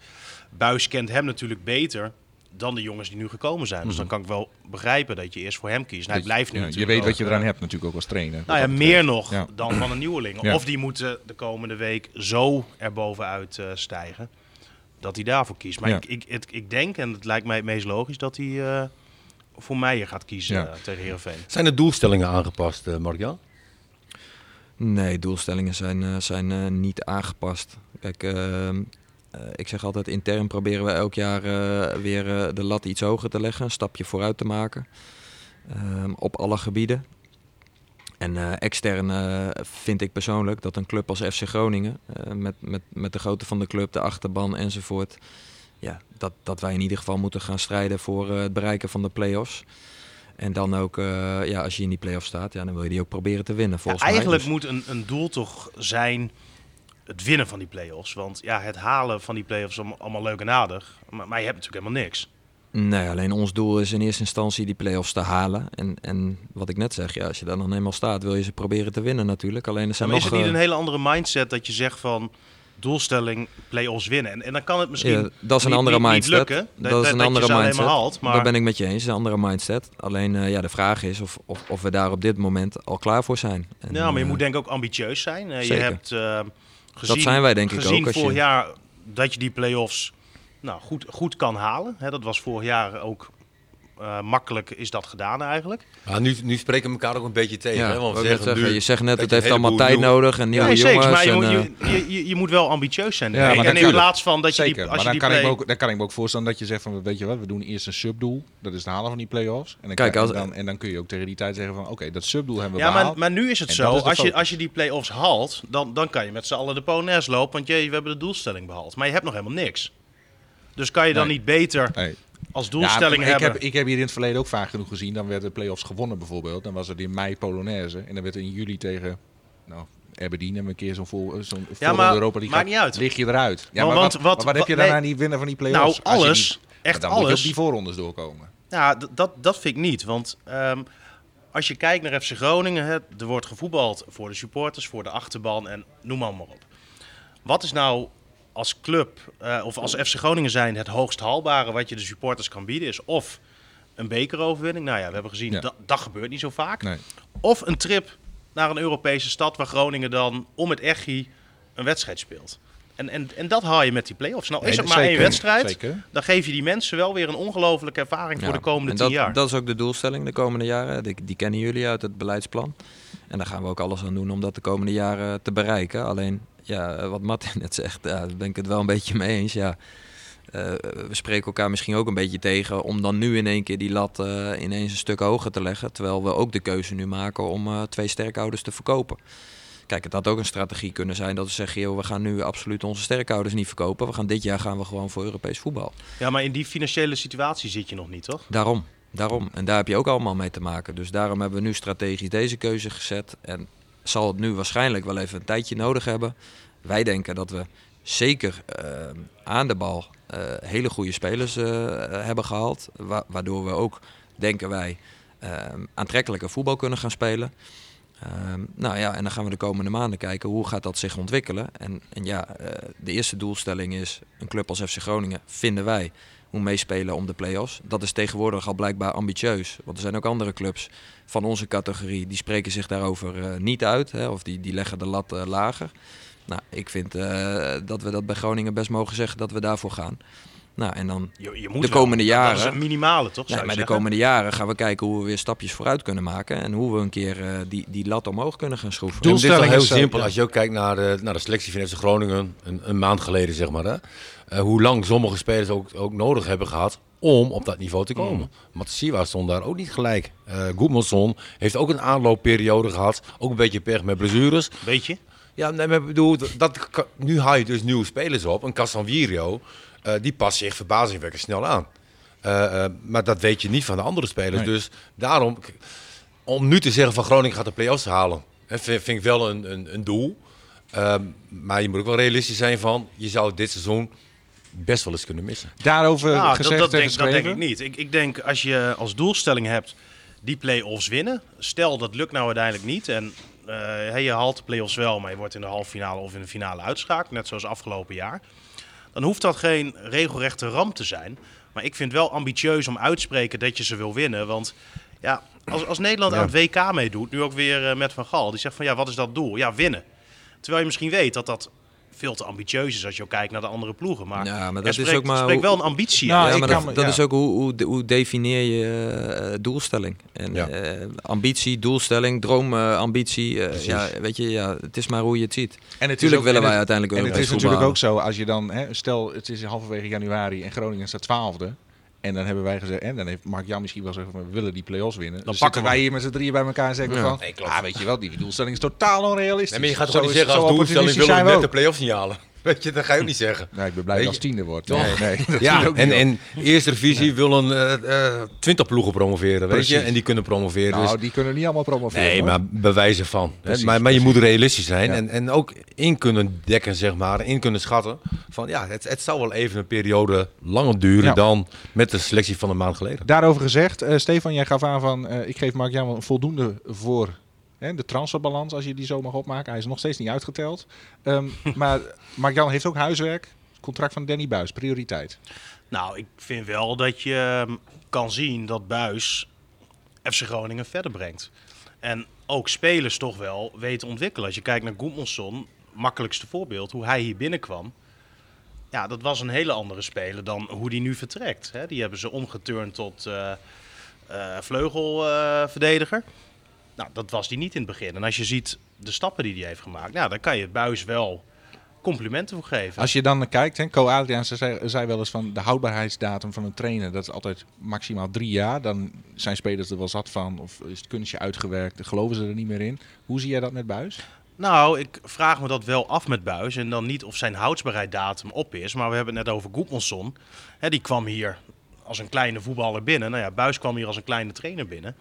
Buis kent hem natuurlijk beter dan de jongens die nu gekomen zijn. Dus dan kan ik wel begrijpen dat je eerst voor hem kiest. En hij blijft nu ja, je weet wat je eh, eraan hebt natuurlijk ook als trainer. Nou ja, meer nog Ja. dan van een nieuweling. Ja. Of die moeten de komende week zo erbovenuit eh stijgen dat hij daarvoor kiest. Maar Ja. ik, ik, het, ik denk, en het lijkt mij het meest logisch, dat hij eh, voor Meijer gaat kiezen Ja. eh, tegen Heerenveen. Zijn de doelstellingen aangepast, eh Mark-Jan? Nee, doelstellingen zijn, eh, zijn eh, niet aangepast. Kijk, ehm, eh, ik zeg altijd intern proberen we elk jaar eh, weer eh, de lat iets hoger te leggen, een stapje vooruit te maken. Ehm, op alle gebieden. En eh, extern eh, vind ik persoonlijk dat een club als FC Groningen, eh, met, met, met de grootte van de club, de achterban enzovoort, ja, dat, dat wij in ieder geval moeten gaan strijden voor eh, het bereiken van de play-offs. En dan ook, eh, ja, als je in die play-offs staat, ja, dan wil je die ook proberen te winnen. Ja, Volgens mij. eigenlijk Dus- moet een, een doel toch zijn het winnen van die play-offs. Want ja, het halen van die play-offs is allemaal, leuk en aardig. Maar, maar je hebt natuurlijk helemaal niks. Nee, alleen ons doel is in eerste instantie die play-offs te halen. En, en wat ik net zeg, ja, als je daar dan eenmaal staat, wil je ze proberen te winnen natuurlijk. Alleen er Maar zijn is nog... het niet eh, een hele andere mindset dat je zegt van doelstelling play-offs winnen? En, en dan kan het misschien Ja, dat is een niet- andere niet- niet mindset. lukken. Dat, is een andere mindset. haalt, maar Dat ben ik met je eens, een andere mindset. Alleen eh, ja, de vraag is of, of, of we daar op dit moment al klaar voor zijn. En, Ja, maar je eh, moet denk ik ook ambitieus zijn. Je hebt gezien, zijn wij denk ik ook, als je- vorig jaar dat je die play-offs nou, goed, goed kan halen. Dat was vorig jaar ook eh, makkelijk is dat gedaan eigenlijk. Maar nu, nu spreken we elkaar ook een beetje tegen. ja, hè? Want zeggen zeggen, nu je zegt net, dat het heeft allemaal tijd nieuw- nodig en nieuwe Nee, zeker. jongens. Maar je, en, moet, eh, je, je, je moet wel ambitieus zijn. Ja, maar en in plaats van dat je Zeker, die, als maar je dan die kan, ik play... ook, dan kan ik me ook voorstellen dat je zegt van, weet je wat, we doen eerst een subdoel. Dat is het halen van die play-offs. En dan, Kijk, als- dan, en dan kun je ook tegen die tijd zeggen van, oké, dat subdoel hebben we Ja, maar, behaald. maar nu is het zo, is als je, als je die play-offs haalt, dan, dan kan je met z'n allen de Polonaise lopen. Want jee, we hebben de doelstelling behaald. Maar je hebt nog helemaal niks. Dus kan je dan Nee. niet beter Nee. Als doelstelling ja, maar hebben... Ik heb, ik heb hier in het verleden ook vaak genoeg gezien. Dan werden de play-offs gewonnen bijvoorbeeld. Dan was het in mei Polonaise. En dan werd in juli tegen nou, Aberdeen hebben een keer zo'n vol, zo'n voorronde maar Europa League. maakt niet uit. Lig je eruit. Ja, maar want wat, wat- maar wat heb je nee. aan die winnen van die play-offs? Nou, alles. niet- echt dan moet je alles. op die voorrondes doorkomen. Ja, d- dat, dat vind ik niet. Want ehm, als je kijkt naar FC Groningen, hè, er wordt gevoetbald voor de supporters, voor de achterban en noem maar, maar op. Wat is nou als club eh, of als FC Groningen zijn het hoogst haalbare wat je de supporters kan bieden? Is of een bekeroverwinning. Nou ja, we hebben gezien, Ja. dat, dat gebeurt niet zo vaak. Nee. Of een trip naar een Europese stad waar Groningen dan om het echi een wedstrijd speelt. En, en, en dat haal je met die play-offs. Nou is Nee, het maar zeker, één wedstrijd. zeker. Dan geef je die mensen wel weer een ongelofelijke ervaring voor de komende en tien dat, jaar. Dat is ook de doelstelling de komende jaren. Die, die kennen jullie uit het beleidsplan. En daar gaan we ook alles aan doen om dat de komende jaren te bereiken. Alleen, ja, wat Martin net zegt, ja, daar ben ik het wel een beetje mee eens. Ja, eh, we spreken elkaar misschien ook een beetje tegen om dan nu in één keer die lat eh, ineens een stuk hoger te leggen. Terwijl we ook de keuze nu maken om eh, twee sterkhouders te verkopen. Kijk, het had ook een strategie kunnen zijn dat we zeggen, joh, we gaan nu absoluut onze sterkhouders niet verkopen. We gaan dit jaar gaan we gewoon voor Europees voetbal. Ja, maar in die financiële situatie zit je nog niet, toch? Daarom, daarom. En daar heb je ook allemaal mee te maken. Dus daarom hebben we nu strategisch deze keuze gezet. En zal het nu waarschijnlijk wel even een tijdje nodig hebben. Wij denken dat we zeker eh, aan de bal eh, hele goede spelers eh, hebben gehaald. Wa- waardoor we ook, denken wij, aantrekkelijker voetbal kunnen gaan spelen. Ehm, nou ja, en dan gaan we de komende maanden kijken hoe gaat dat zich ontwikkelen. En, en ja, de eerste doelstelling is een club als FC Groningen, vinden wij, moet meespelen om de play-offs. Dat is tegenwoordig al blijkbaar ambitieus. Want er zijn ook andere clubs van onze categorie die spreken zich daarover eh, niet uit. Hè, of die, die leggen de lat eh, lager. Nou, ik vind eh, dat we dat bij Groningen best mogen zeggen dat we daarvoor gaan. Nou, en dan Je, je moet De komende jaren- Dat is het minimale, toch? je maar de komende jaren gaan we kijken hoe we weer stapjes vooruit kunnen maken. En hoe we een keer eh, die, die lat omhoog kunnen gaan schroeven. En dit is heel is, eh, simpel. ja. Als je ook kijkt naar de, naar de selectie van FC Groningen, een, een maand geleden zeg maar. Hè? Eh, hoe lang sommige spelers ook, ook nodig hebben gehad om op dat niveau te komen. Mm. Matasiwa stond daar ook niet gelijk. Eh Goedmanson heeft ook een aanloopperiode gehad. Ook een beetje pech met blessures. Weet je? Ja, nee, maar ik bedoel, dat, nu haal je dus nieuwe spelers op. Een Casanvirio, eh die past zich verbazingwekkend snel aan. Eh, eh, maar dat weet je niet van de andere spelers. Nee. Dus daarom, om nu te zeggen van Groningen gaat de play-offs halen, hè, vind, vind ik wel een, een, een doel. Ehm, maar je moet ook wel realistisch zijn van, je zou dit seizoen best wel eens kunnen missen. Daarover Nou, dat, gezegd dat, en denk, dat denk ik niet. Ik, ik denk als je als doelstelling hebt die play-offs winnen. Stel dat lukt nou uiteindelijk niet. En eh, je haalt de play-offs wel, maar je wordt in de halve finale of in de finale uitschakeld. Net zoals afgelopen jaar. Dan hoeft dat geen regelrechte ramp te zijn. Maar ik vind wel ambitieus om uitspreken dat je ze wil winnen. Want ja, als, als Nederland Ja. aan het WK meedoet, nu ook weer eh, met Van Gaal. Die zegt van ja, wat is dat doel? Ja, winnen. Terwijl je misschien weet dat dat veel te ambitieus is als je ook kijkt naar de andere ploegen. Maar, Ja, maar er dat is spreekt, ook maar spreekt wel een ambitie. Nou, ja, maar dat, me- dat ja. is ook hoe, hoe, hoe definieer je eh, doelstelling. En Ja. eh, ambitie, doelstelling, droomambitie. eh ja, weet je, ja, het is maar hoe je het ziet. En is Natuurlijk ook- willen en wij het- uiteindelijk En het is natuurlijk ook zo, als je dan, hè, stel het is halverwege januari en Groningen staat twaalfde. En dan hebben wij gezegd, en dan heeft Mark Jan misschien wel gezegd, van, we willen die play-offs winnen. Dan pakken wij hier met z'n drieën bij elkaar en zeggen Ja. van, Nee, klopt. ah, weet je wel, die doelstelling is totaal onrealistisch. Nee, maar je gaat Zo toch niet zeggen als doelstelling willen we net de play-offs niet halen. Weet je, dat ga je ook niet zeggen. Nee, ik ben blij Weet dat als je- tiende wordt. Toch? Nee, Ja, en, en eerste divisie willen eh, eh, 20 ploegen promoveren, weet je. En die kunnen promoveren. Nou, dus, die kunnen niet allemaal promoveren. nee, hoor. maar bewijzen van. hè. Precies, maar, maar je moet realistisch zijn Ja. en, en ook in kunnen dekken, zeg maar. In kunnen schatten van ja, het, het zou wel even een periode langer duren Ja. dan met de selectie van een maand geleden. Daarover gezegd, eh, Stefan, jij gaf aan van, ik geef Mark Jan wel voldoende voor de transferbalans, als je die zo mag opmaken. Hij is nog steeds niet uitgeteld. Ehm, maar Jan heeft ook huiswerk. Contract van Danny Buis, prioriteit. Nou, ik vind wel dat je ehm, kan zien dat Buis FC Groningen verder brengt. En ook spelers toch wel weten ontwikkelen. Als je kijkt naar Goedmanson, makkelijkste voorbeeld, hoe hij hier binnenkwam. Ja, dat was een hele andere speler dan hoe die nu vertrekt. Die hebben ze omgeturnd tot eh, eh, vleugelverdediger. Nou, dat was die niet in het begin. En als je ziet de stappen die hij heeft gemaakt, nou, dan kan je Buis wel complimenten voor geven. Als je dan kijkt, hè, Co Adriaan zei, zei wel eens van de houdbaarheidsdatum van een trainer, dat is altijd maximaal drie jaar. Dan zijn spelers er wel zat van, of is het kunstje uitgewerkt, dan geloven ze er niet meer in. Hoe zie jij dat met Buis? Nou, ik vraag me dat wel af met Buis. En dan niet of zijn houdbaarheidsdatum op is. Maar we hebben het net over Goedmanson. Hè, die kwam hier als een kleine voetballer binnen. Nou ja, Buis kwam hier als een kleine trainer binnen.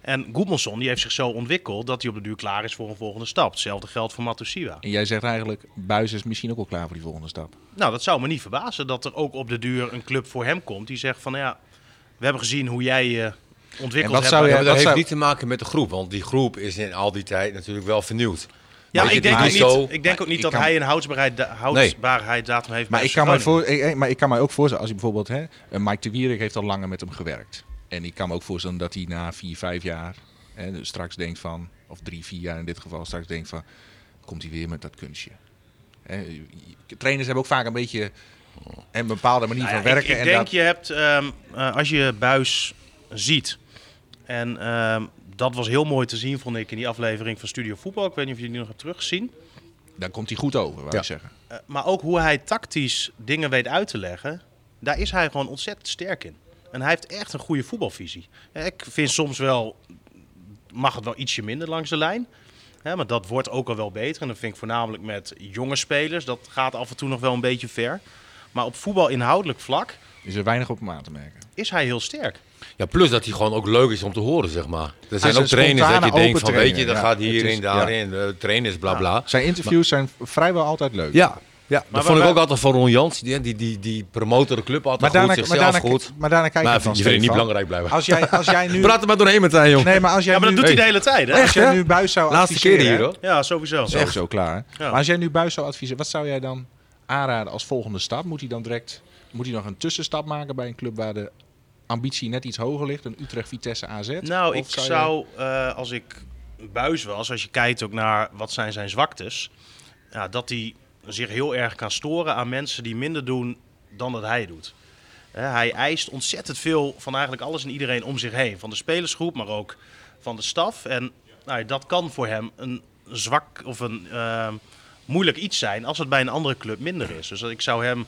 En Goedmanson die heeft zich zo ontwikkeld dat hij op de duur klaar is voor een volgende stap. Hetzelfde geldt voor Matusiwa. En jij zegt eigenlijk, Buis is misschien ook wel klaar voor die volgende stap. Nou, dat zou me niet verbazen dat er ook op de duur een club voor hem komt. Die zegt van, nou ja, we hebben gezien hoe jij je ontwikkeld En wat hebt. zou bij- jij- Ja, dat dat heeft zou- niet te maken met de groep, want die groep is in al die tijd natuurlijk wel vernieuwd. Ja, ik denk, ook niet, ik denk ook niet dat kan- hij een houdbaarheid, houdbaarheidsdatum heeft Maar ik, kan mij voor, ik- maar ik kan mij ook voorstellen, als je bijvoorbeeld, hè, eh, Mike de Wierik heeft al langer met hem gewerkt. En ik kan me ook voorstellen dat hij na vier, vijf jaar hè, dus straks denkt van, of drie, vier jaar in dit geval, straks denkt van, komt hij weer met dat kunstje. Hè, je- trainers hebben ook vaak een beetje een bepaalde manier Nou ja, van werken. Ik, ik en denk dat, je hebt, ehm, eh, als je Buis ziet, en ehm, dat was heel mooi te zien, vond ik, in die aflevering van Studio Voetbal. Ik weet niet of je die nog hebt teruggezien. dan komt hij goed over, wou Ja. ik zeggen. Eh, maar ook hoe hij tactisch dingen weet uit te leggen, daar is hij gewoon ontzettend sterk in. En hij heeft echt een goede voetbalvisie. Ik vind soms wel, mag het wel ietsje minder langs de lijn. Hè, maar dat wordt ook al wel beter. En dat vind ik voornamelijk met jonge spelers. Dat gaat af en toe nog wel een beetje ver. Maar op voetbal inhoudelijk vlak Is er weinig op hem aan te merken. is hij heel sterk. Ja, plus dat hij gewoon ook leuk is om te horen, zeg maar. Er zijn ook trainers dat je denkt van, weet je, ja. gaat hierin, daarin, eh trainers, bla bla. Zijn interviews zijn vrijwel altijd leuk. Ja, ja. dat Maar vond ik ook altijd van Ron Jans. Die, die, die, die promoten de club Maar altijd daarna, goed, maar, zichzelf daarna, goed. maar daarna kijk Maar je van je vindt het niet belangrijk blijven. Als jij, als jij nu... Praat er maar doorheen meteen, joh. Nee, maar als jij Ja, maar dat nu... doet hij de hele tijd, hè? Als jij nu Buis zou Laatste keer adviseren, hier, hè? hoor. Ja, sowieso. Sowieso klaar. Ja. Maar als jij nu Buis zou adviseren, wat zou jij dan aanraden als volgende stap? Moet hij dan direct moet hij nog een tussenstap maken bij een club waar de ambitie net iets hoger ligt? Een Utrecht, Vitesse, AZ? Nou, ik zou, eh, als ik buis was, als je kijkt ook naar wat zijn zijn zwaktes, ja, dat hij zich heel erg kan storen aan mensen die minder doen dan dat hij doet. Hij eist ontzettend veel van eigenlijk alles en iedereen om zich heen. Van de spelersgroep, maar ook van de staf. En nou, dat kan voor hem een zwak of een eh, moeilijk iets zijn als het bij een andere club minder is. Dus ik zou hem,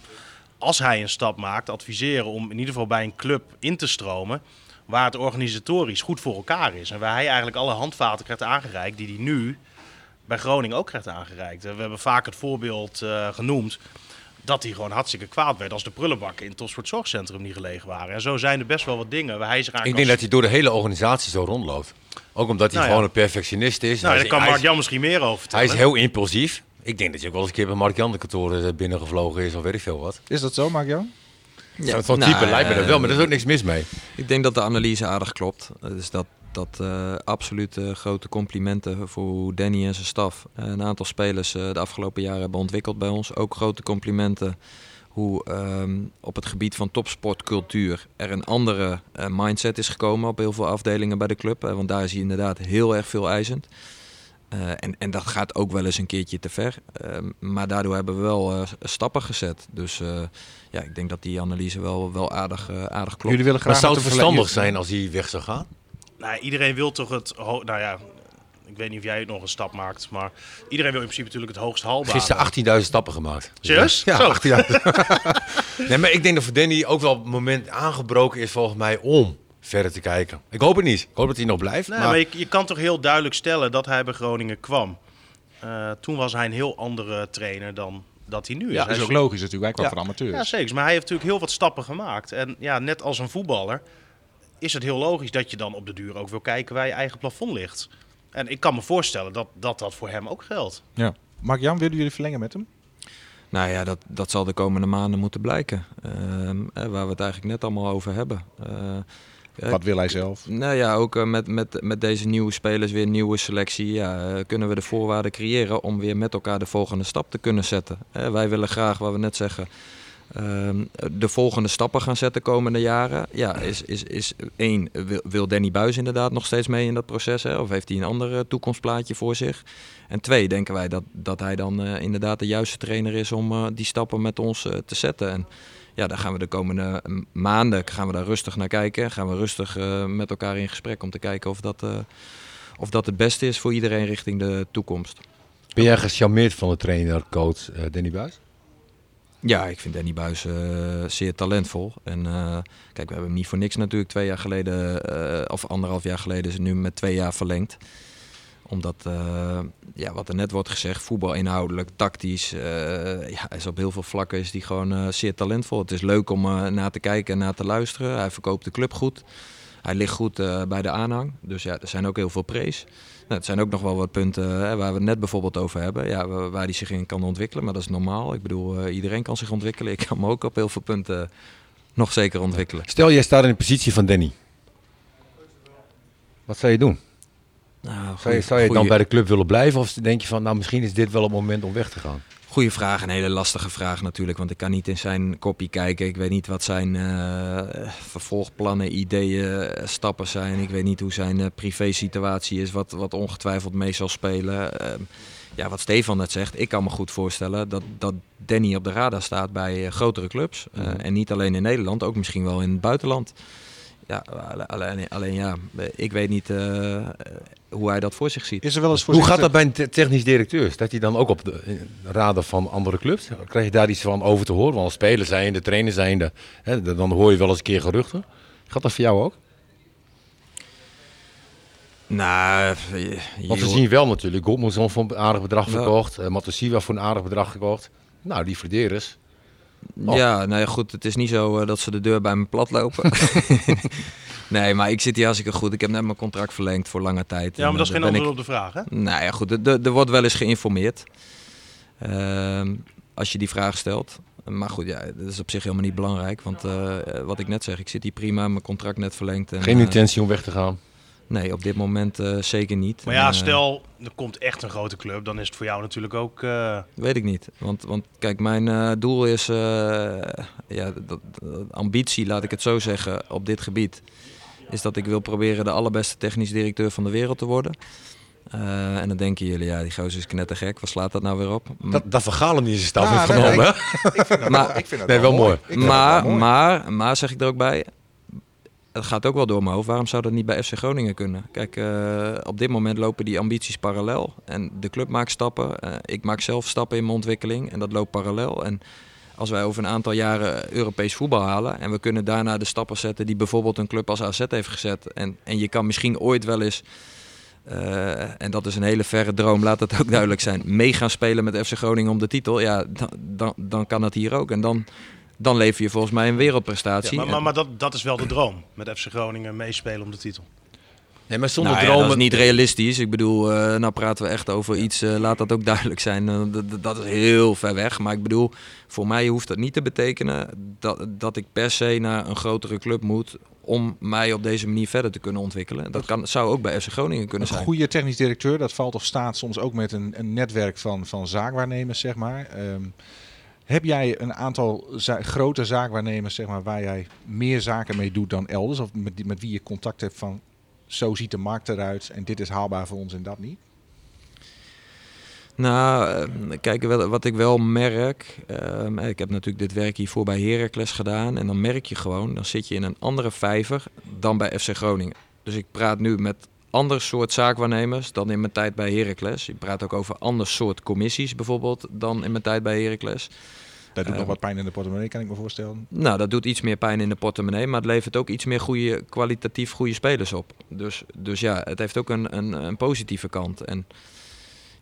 als hij een stap maakt, adviseren om in ieder geval bij een club in te stromen waar het organisatorisch goed voor elkaar is. En waar hij eigenlijk alle handvaten krijgt aangereikt die hij nu bij Groningen ook krijgt aangereikt. We hebben vaak het voorbeeld eh, genoemd dat hij gewoon hartstikke kwaad werd als de prullenbakken in het Topsport Zorgcentrum niet gelegen waren. En zo zijn er best wel wat dingen waar hij zich aan Ik denk dat hij door de hele organisatie zo rondloopt. Ook omdat hij Nou ja. gewoon een perfectionist is. Nou, Hij daar kan hij Mark Jan misschien meer over Hij vertellen. is heel impulsief. Ik denk dat hij ook wel eens een keer bij Mark Jan de kantoren eh, binnengevlogen is of weet ik veel wat. Is dat zo, Mark-Jan? Ja, Zo'n nou, type lijkt me dat wel, maar er is eh, ook niks mis mee. Ik denk dat de analyse aardig klopt. Eh, Dus dat, dat eh, absoluut eh, grote complimenten voor hoe Danny en zijn staf eh, een aantal spelers eh, de afgelopen jaren hebben ontwikkeld bij ons. Ook grote complimenten hoe ehm, op het gebied van topsportcultuur er een andere eh, mindset is gekomen op heel veel afdelingen bij de club. Eh, want daar is hij inderdaad heel erg veel eisend. Eh, en, en dat gaat ook wel eens een keertje te ver. Eh, maar daardoor hebben we wel eh, stappen gezet. Dus eh, ja, ik denk dat die analyse wel, wel aardig, aardig klopt. Jullie willen graag Maar zou het verstandig zijn als hij weg zou gaan? Nou, iedereen wil toch het... Nou ja, ik weet niet of jij het nog een stap maakt, maar iedereen wil in principe natuurlijk het hoogst haalbare. Gisteren 18.000 stappen gemaakt. Serieus? Ja, Zo. 18.000. nee, maar ik denk dat voor Danny ook wel het moment aangebroken is volgens mij om verder te kijken. Ik hoop het niet. Ik hoop dat hij nog blijft. Nee, maar, maar je, je kan toch heel duidelijk stellen dat hij bij Groningen kwam. Eh, toen was hij een heel andere trainer dan dat hij nu is. Ja, Hij is ook logisch natuurlijk. Wij kwamen Ja. van amateurs. Ja, zeker. Maar hij heeft natuurlijk heel wat stappen gemaakt. En ja, net als een voetballer is het heel logisch dat je dan op de duur ook wil kijken waar je eigen plafond ligt. En ik kan me voorstellen dat dat, dat voor hem ook geldt. Ja. Mark-Jan, willen jullie verlengen met hem? Nou ja, dat, dat zal de komende maanden moeten blijken. Ehm, eh, waar we het eigenlijk net allemaal over hebben. Eh, Wat wil hij zelf? Nou ja, ook eh, met, met, met deze nieuwe spelers, weer een nieuwe selectie, ja, eh, kunnen we de voorwaarden creëren om weer met elkaar de volgende stap te kunnen zetten. Eh, wij willen graag, wat we net zeggen, ehm, de volgende stappen gaan zetten komende jaren. Ja, is, is, is één, wil, wil Danny Buis inderdaad nog steeds mee in dat proces? Hè? Of heeft hij een ander toekomstplaatje voor zich? En twee, denken wij dat, dat hij dan inderdaad de juiste trainer is om die stappen met ons te zetten. En ja, daar gaan we de komende eh, maanden gaan we daar rustig naar kijken. Gaan we rustig eh, met elkaar in gesprek om te kijken of dat, eh, of dat het beste is voor iedereen richting de toekomst. Ben jij gecharmeerd van de trainer, coach Danny Buis? Ja, ik vind Danny Buis zeer talentvol. En kijk, we hebben hem niet voor niks natuurlijk twee jaar geleden, of anderhalf jaar geleden, is het nu met twee jaar verlengd. Omdat, eh, ja, wat er net wordt gezegd, voetbal inhoudelijk, tactisch, eh, ja, is op heel veel vlakken is die gewoon eh, zeer talentvol. Het is leuk om naar te kijken en naar te luisteren. Hij verkoopt de club goed. Hij ligt goed bij de aanhang. Dus ja, er zijn ook heel veel praise. Nou, het zijn ook nog wel wat punten hè, waar we het net bijvoorbeeld over hebben. Ja, waar, hij zich in kan ontwikkelen. Maar dat is normaal. Ik bedoel, iedereen kan zich ontwikkelen. Ik kan me ook op heel veel punten nog zeker ontwikkelen. Stel, jij staat in de positie van Danny. Wat zou je doen? Nou, Zou je, zou je dan bij de club willen blijven? Of denk je van, nou misschien is dit wel het moment om weg te gaan? Goeie vraag, een hele lastige vraag natuurlijk. Want ik kan niet in zijn kopje kijken. Ik weet niet wat zijn eh, vervolgplannen, ideeën, stappen zijn. Ik weet niet hoe zijn eh, privé-situatie is, wat, wat ongetwijfeld mee zal spelen. Ehm, ja, wat Stefan net zegt, ik kan me goed voorstellen dat, dat Danny op de radar staat bij eh, grotere clubs. Eh, en niet alleen in Nederland, ook misschien wel in het buitenland. Ja, alle- alleen, alleen ja, ik weet niet eh, hoe hij dat voor zich ziet. Is er wel eens Hoe gaat dat bij een te- technisch directeur? Staat hij dan ook op de radar van andere clubs? Krijg je daar iets van over te horen? Want als speler zijnde, trainer zijnde, hè, dan hoor je wel eens een keer geruchten. Gaat dat voor jou ook? Nou, je, Want we zien wel natuurlijk, Goldmanson voor een aardig bedrag Ja. verkocht, uh, Matosiwa voor een aardig bedrag gekocht. Nou, die verdeerders. Oh. Ja, nou ja, goed. Het is niet zo eh, dat ze de deur bij me plat lopen. nee, maar ik zit hier hartstikke goed. Ik heb net mijn contract verlengd voor lange tijd. Ja, maar En, dat is eh, geen antwoord op de vraag, hè? Nou ja, goed. Er- wordt wel eens geïnformeerd. Ehm, als je die vraag stelt. Maar goed, ja, dat is op zich helemaal niet belangrijk. Want eh, wat ik net zeg, ik zit hier prima. Mijn contract net verlengd. En, Geen intentie om weg te gaan. Nee, op dit moment eh, zeker niet. Maar ja, eh, stel, er komt echt een grote club, dan is het voor jou natuurlijk ook... eh, Weet ik niet. Want, want kijk, mijn eh, doel is, eh, ja, dat, dat- ambitie, laat ik het zo zeggen, op dit gebied. Is dat ik wil proberen de allerbeste technisch directeur van de wereld te worden. Eh, en dan denken jullie, ja, die gozer is knettergek. Wat slaat dat nou weer op? Dat, dat vergalen niet in zijn staf Ja, heeft genomen. nee, hè? Ik vind dat Maar- wel, ik vind dat Nee, wel mooi. Maar, maar, maar zeg ik er ook bij, het gaat ook wel door mijn hoofd. Waarom zou dat niet bij FC Groningen kunnen? Kijk, eh, op dit moment lopen die ambities parallel. En de club maakt stappen. eh, ik maak zelf stappen in mijn ontwikkeling. En dat loopt parallel. En als wij over een aantal jaren Europees voetbal halen. En we kunnen daarna de stappen zetten die bijvoorbeeld een club als AZ heeft gezet. En, en je kan misschien ooit wel eens. eh, en dat is een hele verre droom, laat het ook duidelijk zijn. Mee gaan spelen met FC Groningen om de titel. Ja, dan, dan, dan kan dat hier ook. En dan, dan lever je volgens mij een wereldprestatie. ja, maar maar, maar dat, dat is wel de droom, met FC Groningen meespelen om de titel. Nee, maar zonder Nou ja, dromen... dat is niet realistisch. Ik bedoel, eh, nou praten we echt over iets, eh, laat dat ook duidelijk zijn. Eh, dat- is heel ver weg. Maar ik bedoel, voor mij hoeft dat niet te betekenen dat, dat ik per se naar een grotere club moet om mij op deze manier verder te kunnen ontwikkelen. Dat kan, zou ook bij FC Groningen kunnen Een zijn. goede technisch directeur, dat valt of staat soms ook met een, een netwerk van, van zaakwaarnemers, zeg maar. Ehm, heb jij een aantal grote zaakwaarnemers, zeg maar, waar jij meer zaken mee doet dan elders? Of met, met wie je contact hebt van, zo ziet de markt eruit en dit is haalbaar voor ons en dat niet? Nou, eh, kijk, wat ik wel merk. ehm, ik heb natuurlijk dit werk hiervoor bij Heracles gedaan. En dan merk je gewoon, dan zit je in een andere vijver dan bij FC Groningen. Dus ik praat nu met ander soort zaakwaarnemers dan in mijn tijd bij Heracles. Je praat ook over ander soort commissies bijvoorbeeld dan in mijn tijd bij Heracles. Dat doet nog wat pijn in de portemonnee, kan ik me voorstellen. Nou, dat doet iets meer pijn in de portemonnee, maar het levert ook iets meer goede, kwalitatief goede spelers op. Dus, dus ja, het heeft ook een, een, een positieve kant. En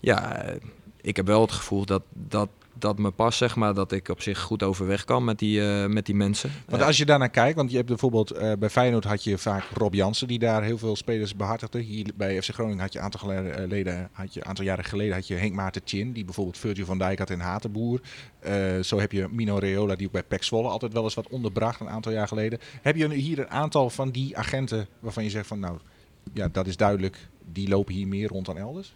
ja, eh, ik heb wel het gevoel dat dat, dat me past, zeg maar, dat ik op zich goed overweg kan met die, eh, met die mensen. Want als je daarnaar kijkt, want je hebt bijvoorbeeld eh, bij Feyenoord had je vaak Rob Jansen die daar heel veel spelers behartigde. Hier bij FC Groningen had je een aantal, geleden, eh, had je, aantal jaren geleden had je Henk Maarten Chin, die bijvoorbeeld Virgil van Dijk had in Hatenboer. Zo heb je Mino Reola, die ook bij PEC Zwolle altijd wel eens wat onderbracht een aantal jaar geleden. Heb je hier een aantal van die agenten waarvan je zegt van nou, ja dat is duidelijk, die lopen hier meer rond dan elders?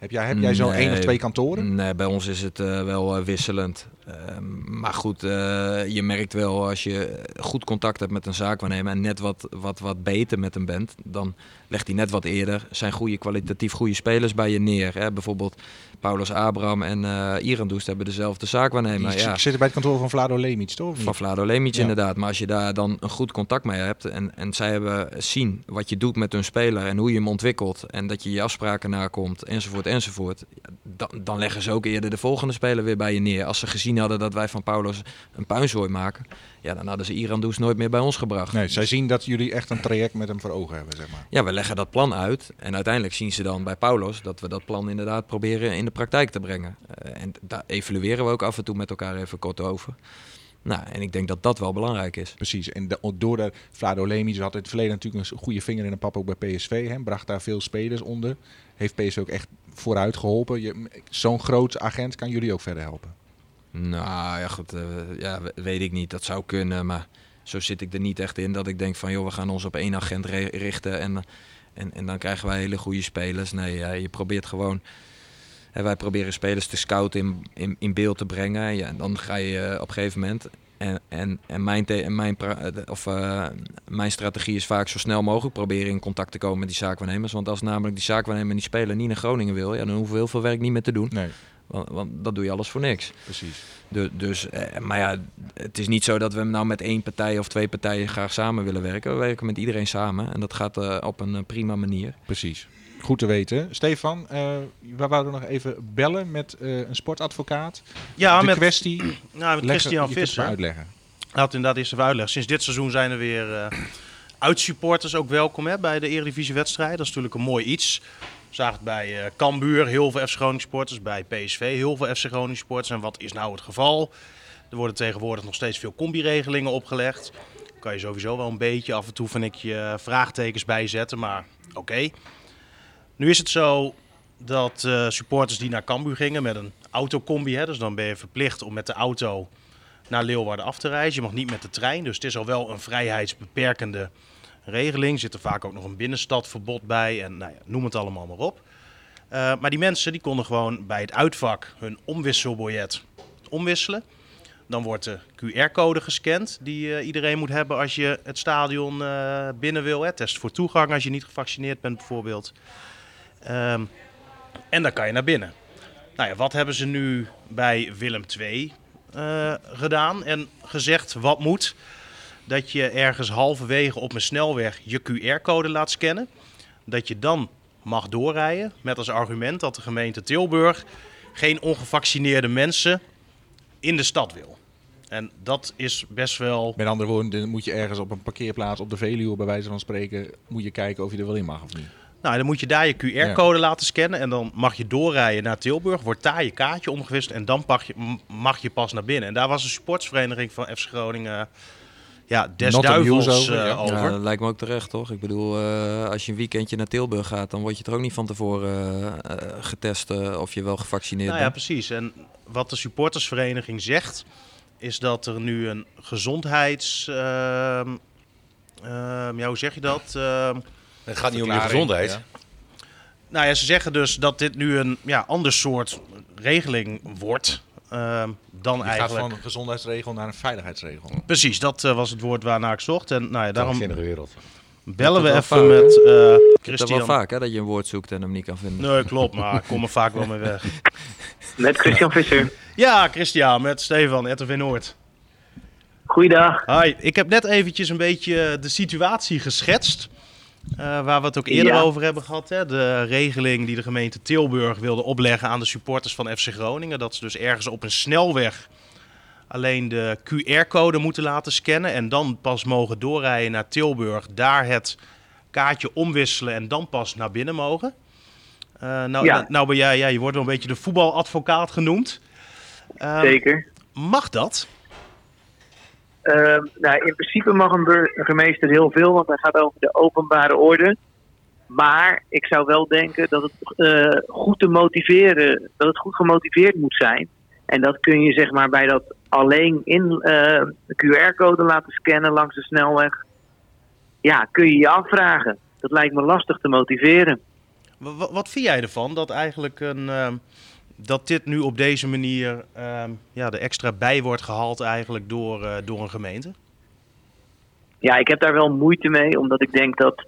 Heb jij, heb jij zo één of twee kantoren? Nee, bij ons is het eh, wel eh, wisselend. Ehm, maar goed, eh, je merkt wel als je goed contact hebt met een zaakwaarnemer en net wat, wat, wat beter met hem bent, dan legt hij net wat eerder zijn goede, kwalitatief goede spelers bij je neer. Hè? Bijvoorbeeld Paulus Abraham en eh Irandoest hebben dezelfde zaakwaarnemer. Die Ja. zitten bij het kantoor van Vlado Lemic, toch? Van Vlado Lemic Ja. inderdaad. Maar als je daar dan een goed contact mee hebt en, en zij hebben zien wat je doet met hun speler en hoe je hem ontwikkelt en dat je je afspraken nakomt enzovoort enzovoort, dan, dan leggen ze ook eerder de volgende speler weer bij je neer. Als ze gezien hadden dat wij van Paulus een puinzooi maken, ja, dan hadden ze Iran Does nooit meer bij ons gebracht. Nee, zij zien dat jullie echt een traject met hem voor ogen hebben, zeg maar. Ja, we leggen dat plan uit en uiteindelijk zien ze dan bij Paulus dat we dat plan inderdaad proberen in de praktijk te brengen. Eh, en daar evalueren we ook af en toe met elkaar even kort over. Nou, en ik denk dat dat wel belangrijk is. Precies. En de, door de Vlado Lemic had in het verleden natuurlijk een goede vinger in de pap ook bij PSV. Hè, bracht daar veel spelers onder. Heeft PSV ook echt vooruit geholpen. Je- Zo'n groot agent kan jullie ook verder helpen. Nou ja, goed, eh, ja, we- weet ik niet. Dat zou kunnen, maar zo zit ik er niet echt in dat ik denk van joh, we gaan ons op één agent richten en, en, en dan krijgen wij hele goede spelers. Nee, je probeert gewoon. Hè, wij proberen spelers te scouten in, in, in beeld te brengen. Ja, en dan ga je eh, op een gegeven moment. En, en, en, mijn, en mijn, eh, of, eh, mijn strategie is vaak zo snel mogelijk proberen in contact te komen met die zaakwaarnemers. Want als namelijk die zaakwaarnemer en die speler niet naar Groningen wil, ja, dan hoeven we heel veel werk niet meer te doen. Nee, Want, want dat doe je alles voor niks. precies. Du- dus, eh, maar ja, het is niet zo dat we nou met één partij of twee partijen graag samen willen werken. We werken met iedereen samen en dat gaat eh, op een eh, prima manier. Precies. Goed te weten. Stefan, eh we wouden nog even bellen met eh, een sportadvocaat. Ja, de met, kwestie. nou, met Christian het Visser. uitleggen. Laat inderdaad eerst even uitleggen. Sinds dit seizoen zijn er weer eh uitsupporters ook welkom hè, bij de Eredivisie wedstrijd. Dat is natuurlijk een mooi iets. Zagen het bij eh Cambuur, heel veel FC Groningen supporters. Bij PSV, heel veel FC Groningen supporters. En wat is nou het geval? Er worden tegenwoordig nog steeds veel combi-regelingen opgelegd. Daar kan je sowieso wel een beetje af en toe van ik je vraagtekens bij zetten. Maar oké. Nu is het zo dat eh, supporters die naar Cambuur gingen met een autocombi, hè, dus dan ben je verplicht om met de auto naar Leeuwarden af te reizen. Je mag niet met de trein, dus het is al wel een vrijheidsbeperkende regeling. Zit er vaak ook nog een binnenstadverbod bij en nou ja, noem het allemaal maar op. Eh, maar die mensen die konden gewoon bij het uitvak hun omwisselbiljet omwisselen. Dan wordt de QR-code gescand die eh, iedereen moet hebben als je het stadion eh, binnen wil. Hè. Test voor toegang als je niet gevaccineerd bent bijvoorbeeld. Ehm, en dan kan je naar binnen. Nou ja, wat hebben ze nu bij Willem II gedaan en gezegd wat moet? Dat je ergens halverwege op een snelweg je QR-code laat scannen. Dat je dan mag doorrijden met als argument dat de gemeente Tilburg geen ongevaccineerde mensen in de stad wil. En dat is best wel. Met andere woorden, dan moet je ergens op een parkeerplaats op de Veluwe, bij wijze van spreken, moet je kijken of je er wel in mag of niet. Nou, dan moet je daar je QR-code laten scannen en dan mag je doorrijden naar Tilburg. Wordt daar je kaartje omgewist en dan mag je, mag je pas naar binnen. En daar was een sportsvereniging van FC Groningen ja, des Not duivels over, eh, ja. over. Ja, dat lijkt me ook terecht, toch? Ik bedoel, eh, als je een weekendje naar Tilburg gaat, dan word je er ook niet van tevoren eh, getest of je wel gevaccineerd Nou ja, bent. precies. En wat de supportersvereniging zegt, is dat er nu een gezondheids... ehm, ehm, ja, hoe zeg je dat? Ehm, Het gaat niet om je gezondheid. ja. nou ja, ze zeggen dus dat dit nu een ja, ander soort regeling wordt dan Je gaat eigenlijk... van een gezondheidsregel naar een veiligheidsregel. Precies, dat eh, was het woord waarnaar ik zocht. En nou ja, daarom Krankzinnige wereld. bellen we Dat even met eh Dat is wel Christian. vaak, hè, dat je een woord zoekt en hem niet kan vinden. Nee, klopt, maar ik kom er vaak wel mee weg. Met Christian Visser. Ja, Christian, met Stefan, RTV Noord. Goeiedag. Hi, ik heb net eventjes een beetje de situatie geschetst. Eh, waar we het ook eerder Ja. over hebben gehad. Hè? De regeling die de gemeente Tilburg wilde opleggen aan de supporters van FC Groningen. Dat ze dus ergens op een snelweg alleen de QR-code moeten laten scannen. En dan pas mogen doorrijden naar Tilburg. Daar het kaartje omwisselen en dan pas naar binnen mogen. Eh, nou, Ja. nou ben jij, ja, je wordt wel een beetje de voetbaladvocaat genoemd. Ehm, Zeker. Mag dat? Ehm, nou, in principe mag een burgemeester heel veel, want hij gaat over de openbare orde. Maar ik zou wel denken dat het eh, goed te motiveren, dat het goed gemotiveerd moet zijn. En dat kun je zeg maar bij dat alleen in eh, de QR-code laten scannen langs de snelweg. Ja, kun je je afvragen. Dat lijkt me lastig te motiveren. Wa- wa- Wat vind jij ervan dat eigenlijk een, ehm, dat dit nu op deze manier ehm, ja, er extra bij wordt gehaald eigenlijk door, eh, door een gemeente? Ja, ik heb daar wel moeite mee, omdat ik denk dat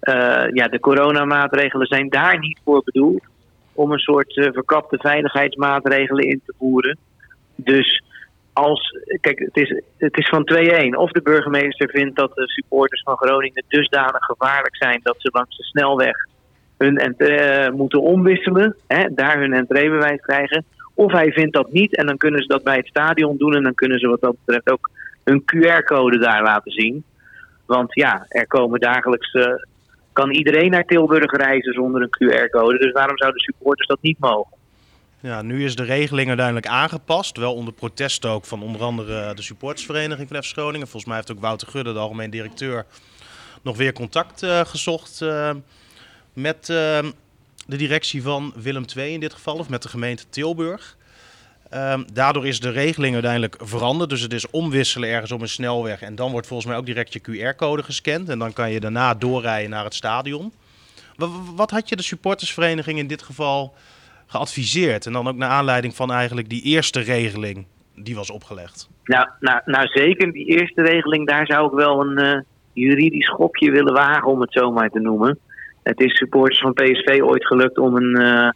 eh, ja, de coronamaatregelen zijn daar niet voor bedoeld. Om een soort eh, verkapte veiligheidsmaatregelen in te voeren. Dus als, kijk, het is, het is van 2-1. Of de burgemeester vindt dat de supporters van Groningen dusdanig gevaarlijk zijn dat ze langs de snelweg hun entree eh, moeten omwisselen, hè, daar hun entreebewijs krijgen. Of hij vindt dat niet en dan kunnen ze dat bij het stadion doen en dan kunnen ze wat dat betreft ook hun QR-code daar laten zien. Want ja, er komen dagelijks. eh, kan iedereen naar Tilburg reizen zonder een QR-code. Dus waarom zouden supporters dat niet mogen? Ja, nu is de regeling uiteindelijk aangepast. Wel onder protest ook van onder andere de supportersvereniging van FC. Volgens mij heeft ook Wouter Gudde, de algemeen directeur, nog weer contact eh, gezocht met eh, de directie van Willem II in dit geval, of met de gemeente Tilburg. Ehm, daardoor is de regeling uiteindelijk veranderd. Dus het is omwisselen ergens op een snelweg. En dan wordt volgens mij ook direct je QR-code gescand. En dan kan je daarna doorrijden naar het stadion. Wa- wa- Wat had je de supportersvereniging in dit geval geadviseerd? En dan ook naar aanleiding van eigenlijk die eerste regeling die was opgelegd. Nou, nou, nou zeker, die eerste regeling, daar zou ik wel een eh, juridisch schopje willen wagen, om het zo maar te noemen. Het is supporters van PSV ooit gelukt om een eh,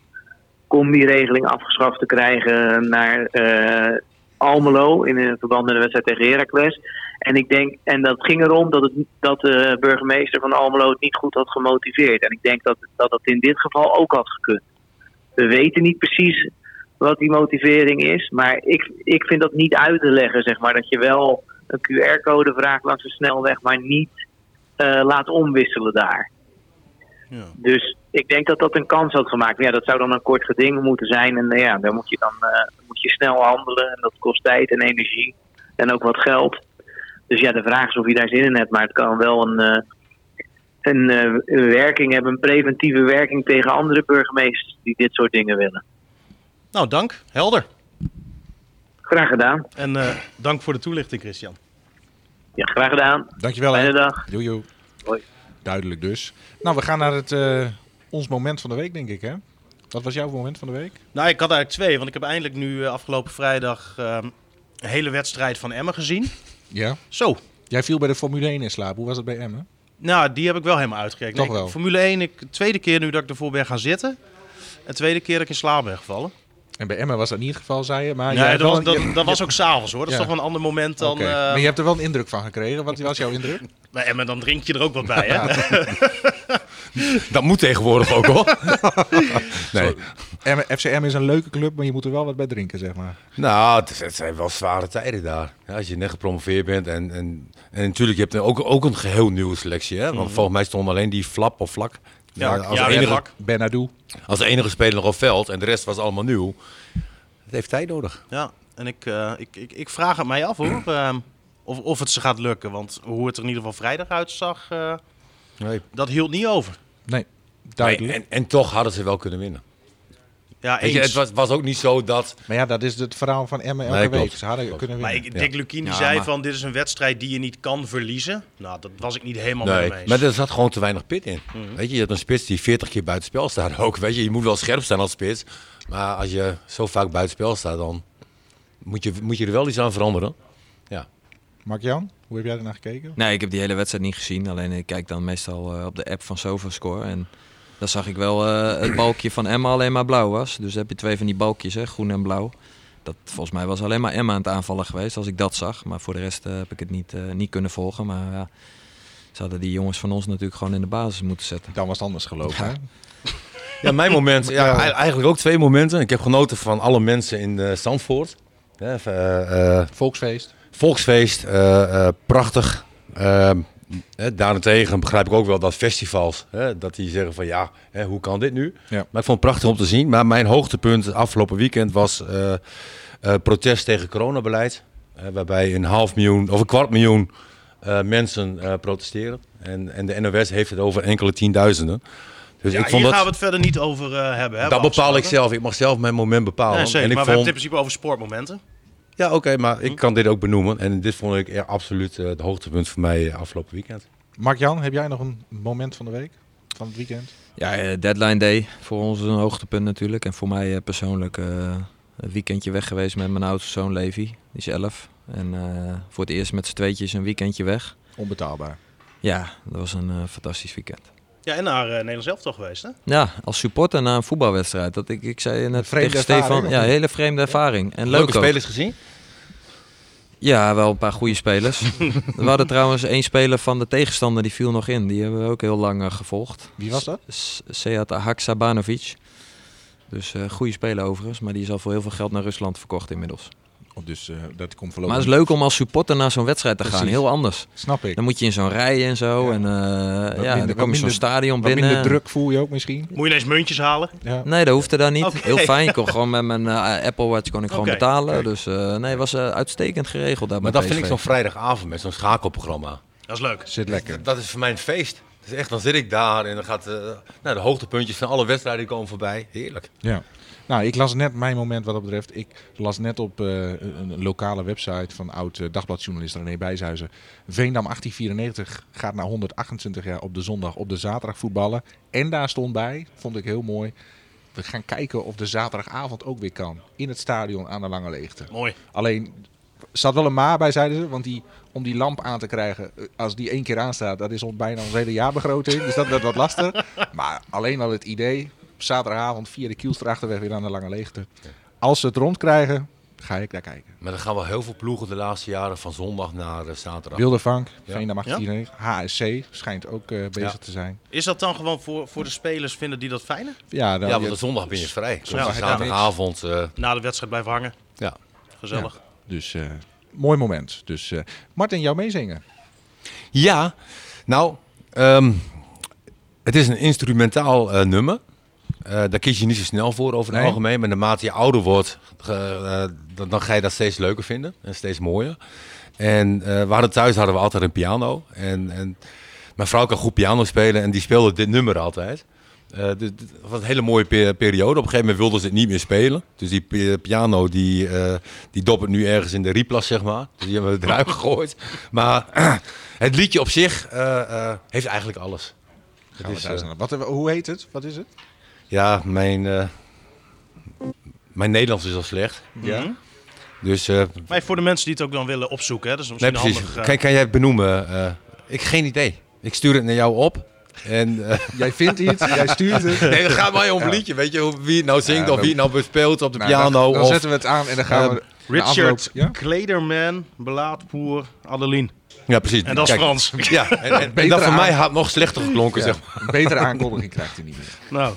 combi-regeling afgeschaft te krijgen naar eh, Almelo in verband met de wedstrijd tegen Heracles. En ik denk, en dat ging erom dat, het, dat de burgemeester van Almelo het niet goed had gemotiveerd. En ik denk dat dat, dat in dit geval ook had gekund. We weten niet precies wat die motivering is. Maar ik, ik vind dat niet uit te leggen, zeg maar. Dat je wel een QR-code vraagt langs de snelweg, maar niet eh, laat omwisselen daar. Ja. Dus ik denk dat dat een kans had gemaakt. Maar ja, dat zou dan een kort geding moeten zijn. En eh, ja, daar moet je dan eh, moet je snel handelen. En dat kost tijd en energie. En ook wat geld. Dus ja, de vraag is of je daar zin in hebt. Maar het kan wel een, eh, een, eh, een werking hebben, een preventieve werking tegen andere burgemeesters die dit soort dingen willen. Nou, dank. Helder. Graag gedaan. En eh, dank voor de toelichting, Christian. Ja, graag gedaan. Dankjewel. Fijne dag. Joe, joe. Hoi. Duidelijk dus. Nou, we gaan naar het, eh, ons moment van de week, denk ik, hè? Wat was jouw moment van de week? Nou, ik had eigenlijk twee. Want ik heb eindelijk nu eh, afgelopen vrijdag eh, een hele wedstrijd van Emmen gezien. Ja. Zo. Jij viel bij de Formule 1 in slaap. Hoe was het bij Emmen? Nou, die heb ik wel helemaal uitgerekend. Toch wel? Formule 1, ik, tweede keer nu dat ik ervoor ben gaan zitten. En tweede keer dat ik in slaap ben gevallen. En bij Emmen was dat niet het geval, zei je. Maar nee, dat, was, een- dat, je- dat was ook s'avonds hoor. Dat is toch wel een ander moment dan... Eh, Maar je hebt er wel een indruk van gekregen. Wat was jouw indruk? bij Emmen, dan drink je er ook wat bij, hè? Dat moet tegenwoordig ook hoor. nee. FCM is een leuke club, maar je moet er wel wat bij drinken, zeg maar. Nou, het, het zijn wel zware tijden daar. Ja, als je net gepromoveerd bent. En, en, en natuurlijk, je hebt ook, ook een geheel nieuwe selectie. Hè? Want volgens mij stond alleen die flap of vlak. Ja, als, ja, enige. Benadou. als enige speler nog op veld. En de rest was allemaal nieuw. Het heeft tijd nodig. Ja, en ik, eh, ik, ik, ik vraag het mij af hoor. ehm, of, of het ze gaat lukken. Want hoe het er in ieder geval vrijdag uitzag, eh, Nee. dat hield niet over. Nee, duidelijk. En, en toch hadden ze wel kunnen winnen. Ja, Weet je, eens. het was, was ook niet zo dat... Maar ja, dat is het verhaal van Emmen elke Nee, week. Ze hadden Klopt. kunnen Maar winnen. ik, Dick Lukien die Ja, zei maar- van dit is een wedstrijd die je niet kan verliezen. Nou, dat was ik niet helemaal mee Nee, eens. maar er zat gewoon te weinig pit in. Weet je, je hebt een spits die 40 keer buiten spel staat ook. Weet je, je moet wel scherp staan als spits. Maar als je zo vaak buiten spel staat, dan moet je, moet je er wel iets aan veranderen. Ja. Mark-Jan, hoe heb jij ernaar gekeken? Nee, ik heb die hele wedstrijd niet gezien. Alleen ik kijk dan meestal eh, op de app van SofaScore. En daar zag ik wel eh, het balkje van Emma alleen maar blauw was. Dus dan heb je twee van die balkjes, hè, groen en blauw. Dat, volgens mij was alleen maar Emma aan het aanvallen geweest als ik dat zag. Maar voor de rest eh, heb ik het niet, eh, niet kunnen volgen. Maar ja, Ze hadden die jongens van ons natuurlijk gewoon in de basis moeten zetten. Dan was het anders gelopen. Ja. hè? Ja, mijn moment. Ja, eigenlijk ook twee momenten. Ik heb genoten van alle mensen in eh Zandvoort. Volksfeest. volksfeest, eh, eh, prachtig. Hè, daarentegen begrijp ik ook wel dat festivals, hè, dat die zeggen van ja, hè, hoe kan dit nu? Ja. Maar ik vond het prachtig om te zien. Maar mijn hoogtepunt het afgelopen weekend was eh, eh, protest tegen coronabeleid. eh, waarbij een half miljoen of een kwart miljoen eh, mensen eh, protesteren. En, en de NOS heeft het over enkele tienduizenden. Dus Ja, ik vond hier dat, gaan we het verder niet over eh, hebben. Hè, dat bepaal ik zelf. Ik mag zelf mijn moment bepalen. Nee, zeker, en ik maar we hebben vond, het in principe over sportmomenten. Ja, oké, maar Hm. ik kan dit ook benoemen. En dit vond ik er absoluut eh, het hoogtepunt voor mij eh, afgelopen weekend. Mark-Jan, heb jij nog een moment van de week? Van het weekend? Ja, eh, deadline day voor ons een hoogtepunt natuurlijk. En voor mij eh, persoonlijk eh, een weekendje weg geweest met mijn oudste zoon Levi. Die is 11. En eh, voor het eerst met z'n tweetjes een weekendje weg. Onbetaalbaar. Ja, dat was een fantastisch weekend. Ja, en naar uh, Nederlands elftal geweest, hè? Ja, als supporter na een voetbalwedstrijd. Dat ik, ik zei net vreemde tegen Stefan, ervaring, of ja, hele vreemde ervaring. En leuk Leuke ook. spelers gezien? Ja, wel een paar goede spelers. We hadden trouwens één speler van de tegenstander, die viel nog in. Die hebben we ook heel lang eh, gevolgd. Wie was dat? S- Haksabanovic. Dus eh goede speler overigens, maar die is al voor heel veel geld naar Rusland verkocht inmiddels. Dus eh, dat komt Maar voorlopig. het is leuk om als supporter naar zo'n wedstrijd te gaan, heel anders. Snap ik. Dan moet je in zo'n rij en zo. Ja. En eh, ja, minder- dan kom je zo'n stadion binnen. minder druk voel je ook misschien. Moet je ineens muntjes halen? Ja. Nee, dat hoefde daar niet. Oké. Heel fijn. Ik kon gewoon met mijn eh, Apple Watch kon ik gewoon betalen. Dus eh, nee, het was eh, uitstekend geregeld daar Maar dat vind ik zo'n vrijdagavond met zo'n schakelprogramma. Dat is leuk. Zit lekker. Dat is voor mij een feest. Dat is echt, dan zit ik daar en dan gaat eh, nou, de hoogtepuntjes van alle wedstrijden komen voorbij. Heerlijk. Ja. Nou, ik las net mijn moment wat dat betreft. Ik las net op eh, een, lokale website van oud eh, dagbladjournalist René Bijshuizen. Veendam 1894 gaat na 128 jaar op de zondag op de zaterdag voetballen. En daar stond bij, vond ik heel mooi. We gaan kijken of de zaterdagavond ook weer kan. In het stadion aan de Lange Leegte. Mooi. Alleen, er zat wel een maar bij, zeiden ze. Want die, om die lamp aan te krijgen, eh, als die één keer aanstaat, dat is ons bijna ons hele jaarbegroting. Dus dat werd wat lastig. Maar alleen al het idee, zaterdagavond via de Kielstrachterweg weer aan de Lange Leegte. Als ze het rondkrijgen, ga ik daar kijken. Maar er gaan wel heel veel ploegen de laatste jaren van zondag naar eh, zaterdag. Wildervank, Ja. 1894, HSC schijnt ook eh, bezig Ja. te zijn. Is dat dan gewoon voor, voor de spelers, vinden die dat fijner? Ja, dan, Ja, want de zondag ben je vrij. Dus Ja, zaterdagavond. eh, Na de wedstrijd blijven hangen. ja. Gezellig. Dus eh, mooi moment. Dus eh, Martin, jou meezingen. ja, nou, ehm, het is een instrumentaal eh, nummer. Eh, daar kies je niet zo snel voor over het Nee. algemeen. Maar naarmate je ouder wordt, eh, dan, dan ga je dat steeds leuker vinden. En steeds mooier. En eh, we hadden thuis hadden we altijd een piano. En, en mijn vrouw kan goed piano spelen en die speelde dit nummer altijd. Dit- dit was een hele mooie pe- periode. Op een gegeven moment wilden ze het niet meer spelen. Dus die pi- piano die, die dobbert nu ergens in de replas, zeg maar. Dus die hebben we eruit gegooid. Maar het liedje op zich heeft eigenlijk alles. Is, Wat, hoe heet het? Wat is het? Ja, mijn, eh, mijn Nederlands is al slecht. Ja. Dus eh, Maar voor de mensen die het ook dan willen opzoeken, hè, dat is nee, misschien precies. handig. eh, Kan, kan jij het benoemen? Eh, ik geen idee. Ik stuur het naar jou op. En, eh, Jij vindt iets, jij stuurt het. nee, het gaat mij om een liedje. Weet je hoe- wie het nou zingt Ja, of wie het nou bespeelt op de Nou, piano? Dan, dan of, zetten we het aan en dan gaan we... Richard Ja? Klederman, Belaat Poer, Adeline. ja, precies. En dat is Kijk, Frans. Ja, en, en, en dat voor mij had nog slechter geklonken. Ja, Zeg maar. Een betere aankondiging krijgt hij niet meer. Nou,